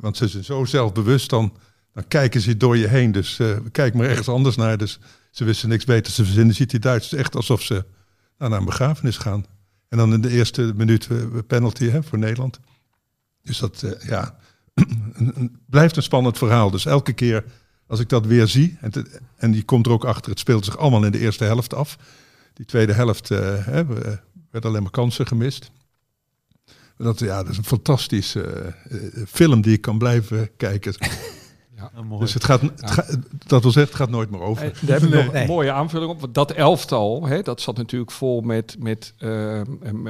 Want ze zijn zo zelfbewust, dan, dan kijken ze door je heen. Dus eh kijk maar ergens anders naar. Dus ze wisten niks beter te verzinnen. Ziet die Duitsers echt alsof ze nou, naar een begrafenis gaan. En dan in de eerste minuut eh, penalty hè, voor Nederland. Dus dat, ja, blijft een spannend verhaal. Dus elke keer als ik dat weer zie, en, te- en die komt er ook achter, het speelt zich allemaal in de eerste helft af. Die tweede helft eh, hè, eh, werd alleen maar kansen gemist. Dat, ja, dat is een fantastische eh, film die ik kan blijven kijken. Ja, mooi. Dus het gaat, het gaat- dat wil zeggen, het gaat nooit meer over. Eh, Daar heb ik nog een mooie aanvulling op. Want dat elftal, hè, dat zat natuurlijk vol met, met, eh,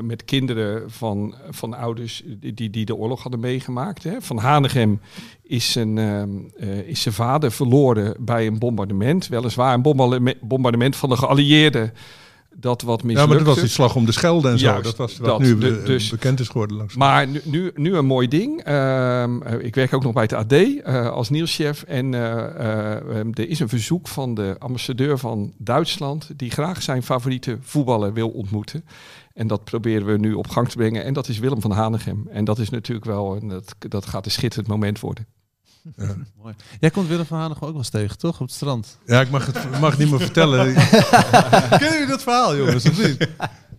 met- kinderen van, van ouders die, die, de oorlog hadden meegemaakt. Hè. Van Hanegem is zijn, ehm, eh, is zijn vader verloren bij een bombardement. Weliswaar een bombardement van de geallieerden. Dat wat Ja, mislukte. maar dat was die slag om de Schelde en zo. Juist, dat was wat dat. nu De- eh, dus- bekend is geworden. Langs. Maar nu, nu, nu een mooi ding. Ehm, eh, ik werk ook nog bij het AD eh, als nieuwschef. En eh, er is een verzoek van de ambassadeur van Duitsland... die graag zijn favoriete voetballer wil ontmoeten. En dat proberen we nu op gang te brengen. En dat is Willem van Hanegem. En dat is natuurlijk wel... Een, dat, dat gaat een schitterend moment worden. Mooi. Jij komt Willem van Hanegem ook wel eens tegen, toch? Op het strand. Ja, ik mag het mag niet meer vertellen. Kennen jullie dat verhaal, jongens, of niet?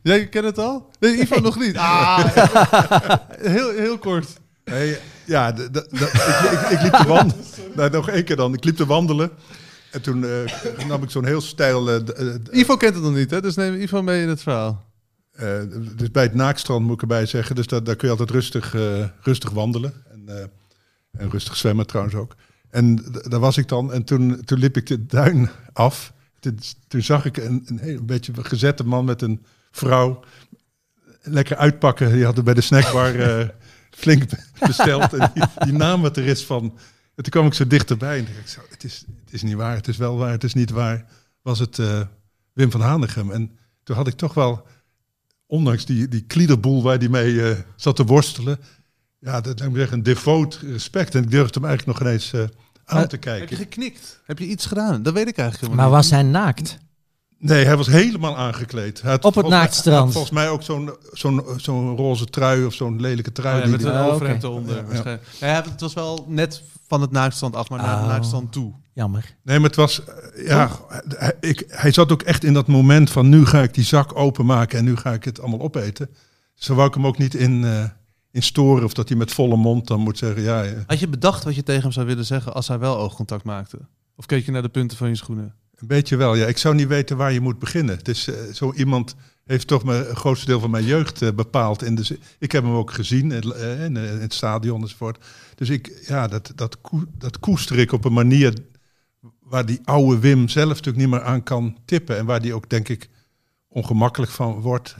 Jij kent het al? Nee, Ivan nog niet. Ah, heel, heel kort. Nee, ja, ik, ik, ik liep te wandelen. Nou, nog één keer dan. Ik liep te wandelen. En toen eh, nam ik zo'n heel stijl... eh, eh, Ivo kent het nog niet, hè? Dus neem Ivo mee in het verhaal. eh, dus bij het naakstrand moet ik erbij zeggen. Dus daar, daar kun je altijd rustig, eh, rustig wandelen. En, eh, en rustig zwemmen trouwens ook. En daar was ik dan. En toen, toen liep ik de duin af. Toen, toen zag ik een, een, heel, een beetje gezette man met een vrouw. Lekker uitpakken. Die hadden bij de snackbar eh, flink besteld. En die, die naam wat er is van... En toen kwam ik zo dichterbij en dacht ik zo, het is, het is niet waar, het is wel waar, het is niet waar. Was het eh, Wim van Hanegem. En toen had ik toch wel, ondanks die, die kliederboel waar die mee eh, zat te worstelen... ja, dat laat ik zeggen, een devoot respect. En ik durfde hem eigenlijk nog ineens eh, aan Maar- te Heb je kijken. geknikt? Heb je iets gedaan? Dat weet ik eigenlijk Maar helemaal was hij naakt? Nee, hij was helemaal aangekleed. Hij had Op het naaktstrand. Volgens mij ook zo'n zo'n zo'n roze trui of zo'n lelijke trui. niet. Oh ja, die met die- een Ah, overhemd eronder. Ja, ja. het was wel net van het naaktstrand af, maar naar Oh. het naaktstrand toe. Jammer. Nee, maar het was... eh, Ja, hij, ik, hij zat ook echt in dat moment van... nu ga ik die zak openmaken en nu ga ik het allemaal opeten. Zo wou ik hem ook niet in, eh, in storen... of dat hij met volle mond dan moet zeggen... ja, ja, Had je bedacht wat je tegen hem zou willen zeggen als hij wel oogcontact maakte? Of keek je naar de punten van je schoenen? een beetje wel. Ja, ik zou niet weten waar je moet beginnen. Het is, eh, zo iemand heeft toch mijn, grootste deel van mijn jeugd eh, bepaald. In de, ik heb hem ook gezien in, eh, in, in het stadion enzovoort. Dus ik, ja, dat, dat, dat koester ik op een manier... waar die oude Wim zelf natuurlijk niet meer aan kan tippen. En waar die ook, denk ik, ongemakkelijk van wordt.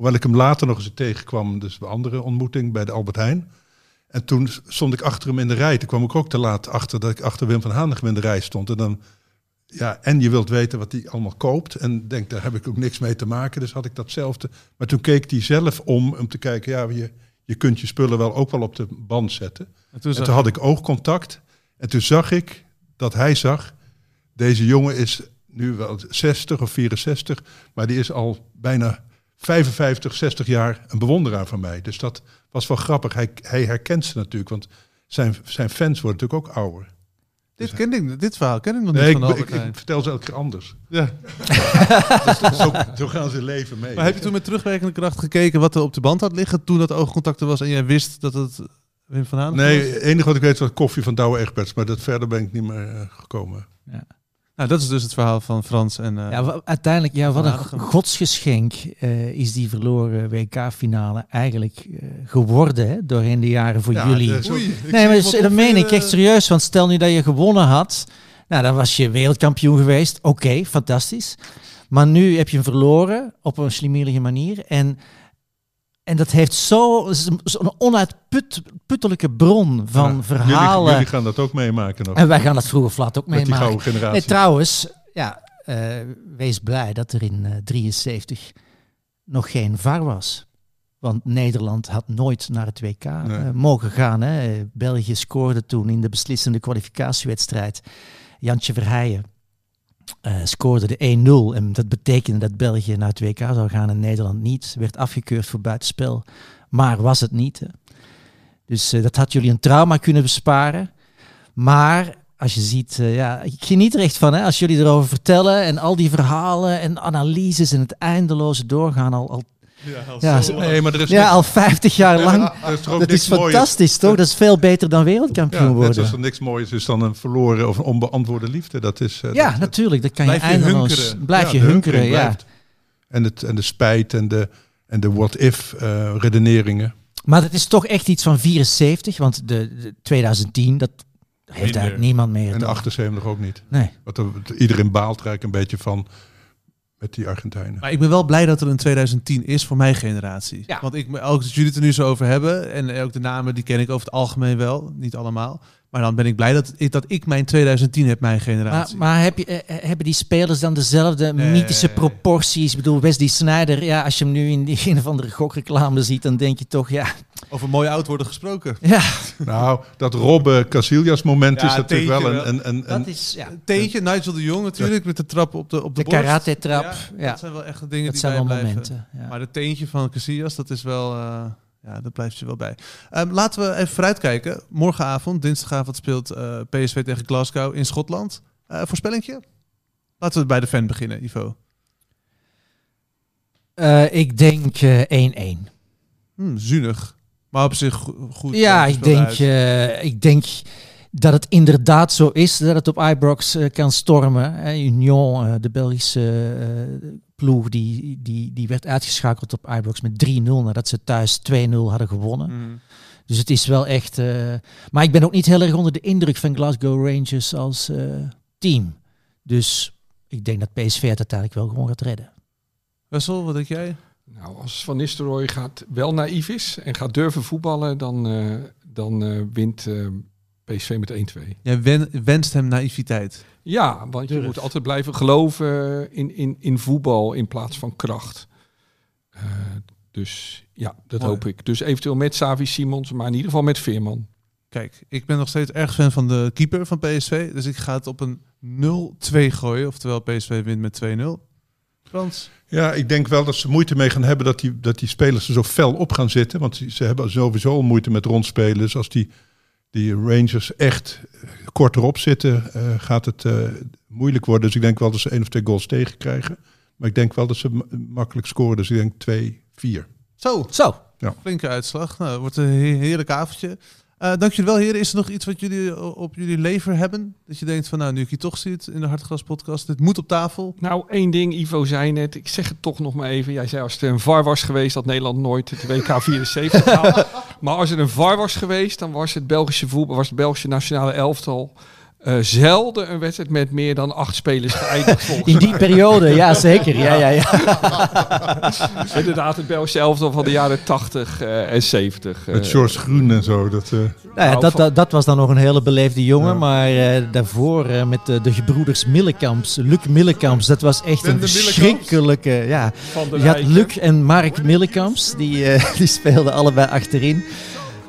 Hoewel ik hem later nog eens tegenkwam, dus bij andere ontmoeting bij de Albert Heijn. En toen stond ik achter hem in de rij. Toen kwam ik ook te laat achter dat ik achter Wim van Hanegem in de rij stond. En dan, ja, en je wilt weten wat hij allemaal koopt. En denk, daar heb ik ook niks mee te maken. Dus had ik datzelfde. Maar toen keek hij zelf om om te kijken, ja, je, je kunt je spullen wel ook wel op de band zetten. En toen En zag toen had ik oogcontact. En toen zag ik dat hij zag, deze jongen is nu wel 60 of 64, maar die is al bijna 55, 60 jaar een bewonderaar van mij. Dus dat was wel grappig. Hij, hij herkent ze natuurlijk, want zijn, zijn fans worden natuurlijk ook ouder. dit, ken ik, dit verhaal ken ik nog Nee, niet ik, van ik, Albert ik Heijn. vertel ze elke keer anders. Ja. zo, zo gaan ze leven mee. Maar heb je toen met terugwerkende kracht gekeken wat er op de band had liggen toen dat oogcontact er was en jij wist dat het Wim van Haan Nee, was? het enige wat ik weet was koffie van Douwe Egberts, maar dat verder ben ik niet meer eh, gekomen. Nou, dat is dus het verhaal van Frans en... eh, Ja, uiteindelijk, ja, wat een godsgeschenk eh, is die verloren WK-finale eigenlijk eh, geworden hè, doorheen de jaren voor Ja, jullie. Oei, Nee, maar dat, meen ik echt serieus. Want stel nu dat je gewonnen had, nou, dan was je wereldkampioen geweest. Oké, fantastisch. Maar nu heb je hem verloren op een slimmerige manier. En, en dat heeft zo- zo'n onuitputtelijke bron van Ja, verhalen. Jullie, jullie gaan dat ook meemaken nog. En wij gaan dat vroeg of laat ook met die meemaken. gouden generatie. Nee, trouwens, ja, eh, wees blij dat er in eh 73 nog geen VAR was. Want Nederland had nooit naar het WK eh, mogen gaan. Hè. Eh, België scoorde toen in de beslissende kwalificatiewedstrijd. Jantje Verheijen eh, scoorde de 1-0. En dat betekende dat België naar het WK zou gaan en Nederland niet. Werd afgekeurd voor buitenspel. Maar was het niet. Dus eh, dat had jullie een trauma kunnen besparen. Maar als je ziet, eh, ja, ik geniet er echt van hè, als jullie erover vertellen en al die verhalen en analyses en het eindeloze doorgaan al, al, ja, zo- Nee, maar er is, ja, niks- al 50 jaar lang. er is Dat is fantastisch, toch? Dat is veel beter dan wereldkampioen Ja, net worden. zoals er niks moois is dan een verloren of een onbeantwoorde liefde. Dat is, eh, Ja, dat- natuurlijk. Dat kan Blijf je eindeloos. hunkeren. Blijf ja, je hunkeren, ja. En, het, en de spijt en de, en de what-if eh, redeneringen. Maar het is toch echt iets van 74, want de, de 2010, dat heeft Minder. eigenlijk niemand meer. En de toch? 78 ook niet. Nee. Wat er, iedereen baalt er eigenlijk een beetje van met die Argentijnen. Maar ik ben wel blij dat er een 2010 is voor mijn generatie. Ja. Want ik, ook als jullie het er nu zo over hebben, en ook de namen die ken ik over het algemeen wel, niet allemaal. Maar dan ben ik blij dat ik, dat ik mijn 2010 heb, mijn Maar, generatie. maar heb je, eh, hebben die spelers dan dezelfde Nee. mythische proporties? Ik bedoel, Wesley Sneijder, ja, als je hem nu in die een of andere gokreclame ziet, dan denk je toch, ja, Over mooi oud worden gesproken. ja Nou, dat Robben Casillas moment Ja, is natuurlijk wel een, een, een, dat een- is ja, Teentje, Nigel de Jong natuurlijk, met de trap op de, op de, de borst. karate-trap. Ja, Dat zijn wel echt de dingen dat die zijn wel bijblijven. momenten. Ja. Maar de teentje van Casillas, dat is wel... eh, ja, dat blijft je wel bij. Ehm, laten we even vooruitkijken. Morgenavond, dinsdagavond, speelt eh, PSV tegen Glasgow in Schotland. Eh voorspellingje? Laten we bij de fan beginnen, Ivo. Eh, ik denk eh, 1-1. Hm, zuinig. Maar op zich go- goed. Ja, eh, ik denk, eh, ik denk dat het inderdaad zo is dat het op Ibrox eh, kan stormen. hè. Union, de Belgische ploeg, die, die, die werd uitgeschakeld op Ibrox met 3-0 nadat ze thuis 2-0 hadden gewonnen. Hm. Dus het is wel echt... maar ik ben ook niet heel erg onder de indruk van Glasgow Rangers als team. Dus ik denk dat PSV het uiteindelijk wel gewoon gaat redden. Wessel, wat denk jij? Nou, als Van Nistelrooy gaat wel naïef is en gaat durven voetballen, dan, eh, dan eh, wint eh, PSV met 1-2. Jij wen- wenst hem naïviteit. Ja, want je moet altijd blijven geloven in, in, in voetbal in plaats van kracht. Eh, Dus ja, dat Mooi. hoop ik. Dus eventueel met Savi Simons, maar in ieder geval met Veerman. Kijk, ik ben nog steeds erg fan van de keeper van PSV. Dus ik ga het op een 0-2 gooien. Oftewel PSV wint met 2-0. Frans? Ja, ik denk wel dat ze moeite mee gaan hebben dat die, dat die spelers er zo fel op gaan zitten. Want ze, hebben sowieso al moeite met rondspelen. Dus als die, die Rangers echt eh, kort erop zitten, eh, gaat het eh, moeilijk worden. Dus ik denk wel dat ze één of twee goals tegenkrijgen. Maar ik denk wel dat ze ma- makkelijk scoren. Dus ik denk 2, 4. Zo, Zo, flinke uitslag. Nou, het wordt een he- heerlijk avondje. Eh dank jullie wel, heren. Is er nog iets wat jullie o- op jullie lever hebben? Dat je denkt van, nou, nu ik je toch zit in de Hartgras podcast. Dit moet op tafel. Nou, één ding, Ivo zei net, ik zeg het toch nog maar even. Jij zei als het een VAR was geweest, had Nederland nooit het WK 74 gehaald. maar als het een VAR was geweest, dan was het Belgische voetbal, was het Belgische nationale elftal eh, zelden een wedstrijd met meer dan acht spelers geëindigd volgens in die periode, ja zeker. Ja, ja, ja. Inderdaad, het Belgische elftal van de jaren 80 eh, en 70. eh. Met George Groen en zo. Dat, eh, Nou ja, dat, dat, dat was dan nog een hele beleefde jongen. Ja. Maar eh, daarvoor eh, met de, de gebroeders Millekamps, Luc Millekamps, dat was echt Ben een verschrikkelijke... Ja. Je had. Luc en Mark Millekamps, die, eh, die speelden allebei achterin.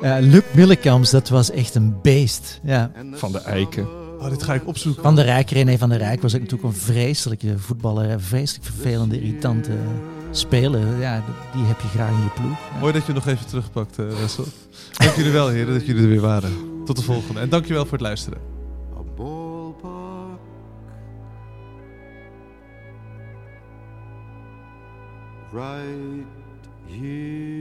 Eh, Luc Millekamps, dat was echt een beest. Ja. Van de Eiken. Oh, dit ga ik opzoeken. Van der Rijk, René van der Rijk was ook natuurlijk een vreselijke voetballer. Een vreselijk vervelende, irritante speler. Ja, die heb je graag in je ploeg. Ja. Mooi dat je nog even terugpakt, eh Wessel. Dank jullie wel, heren, dat jullie er weer waren. Tot de volgende. En dankjewel voor het luisteren. Right here.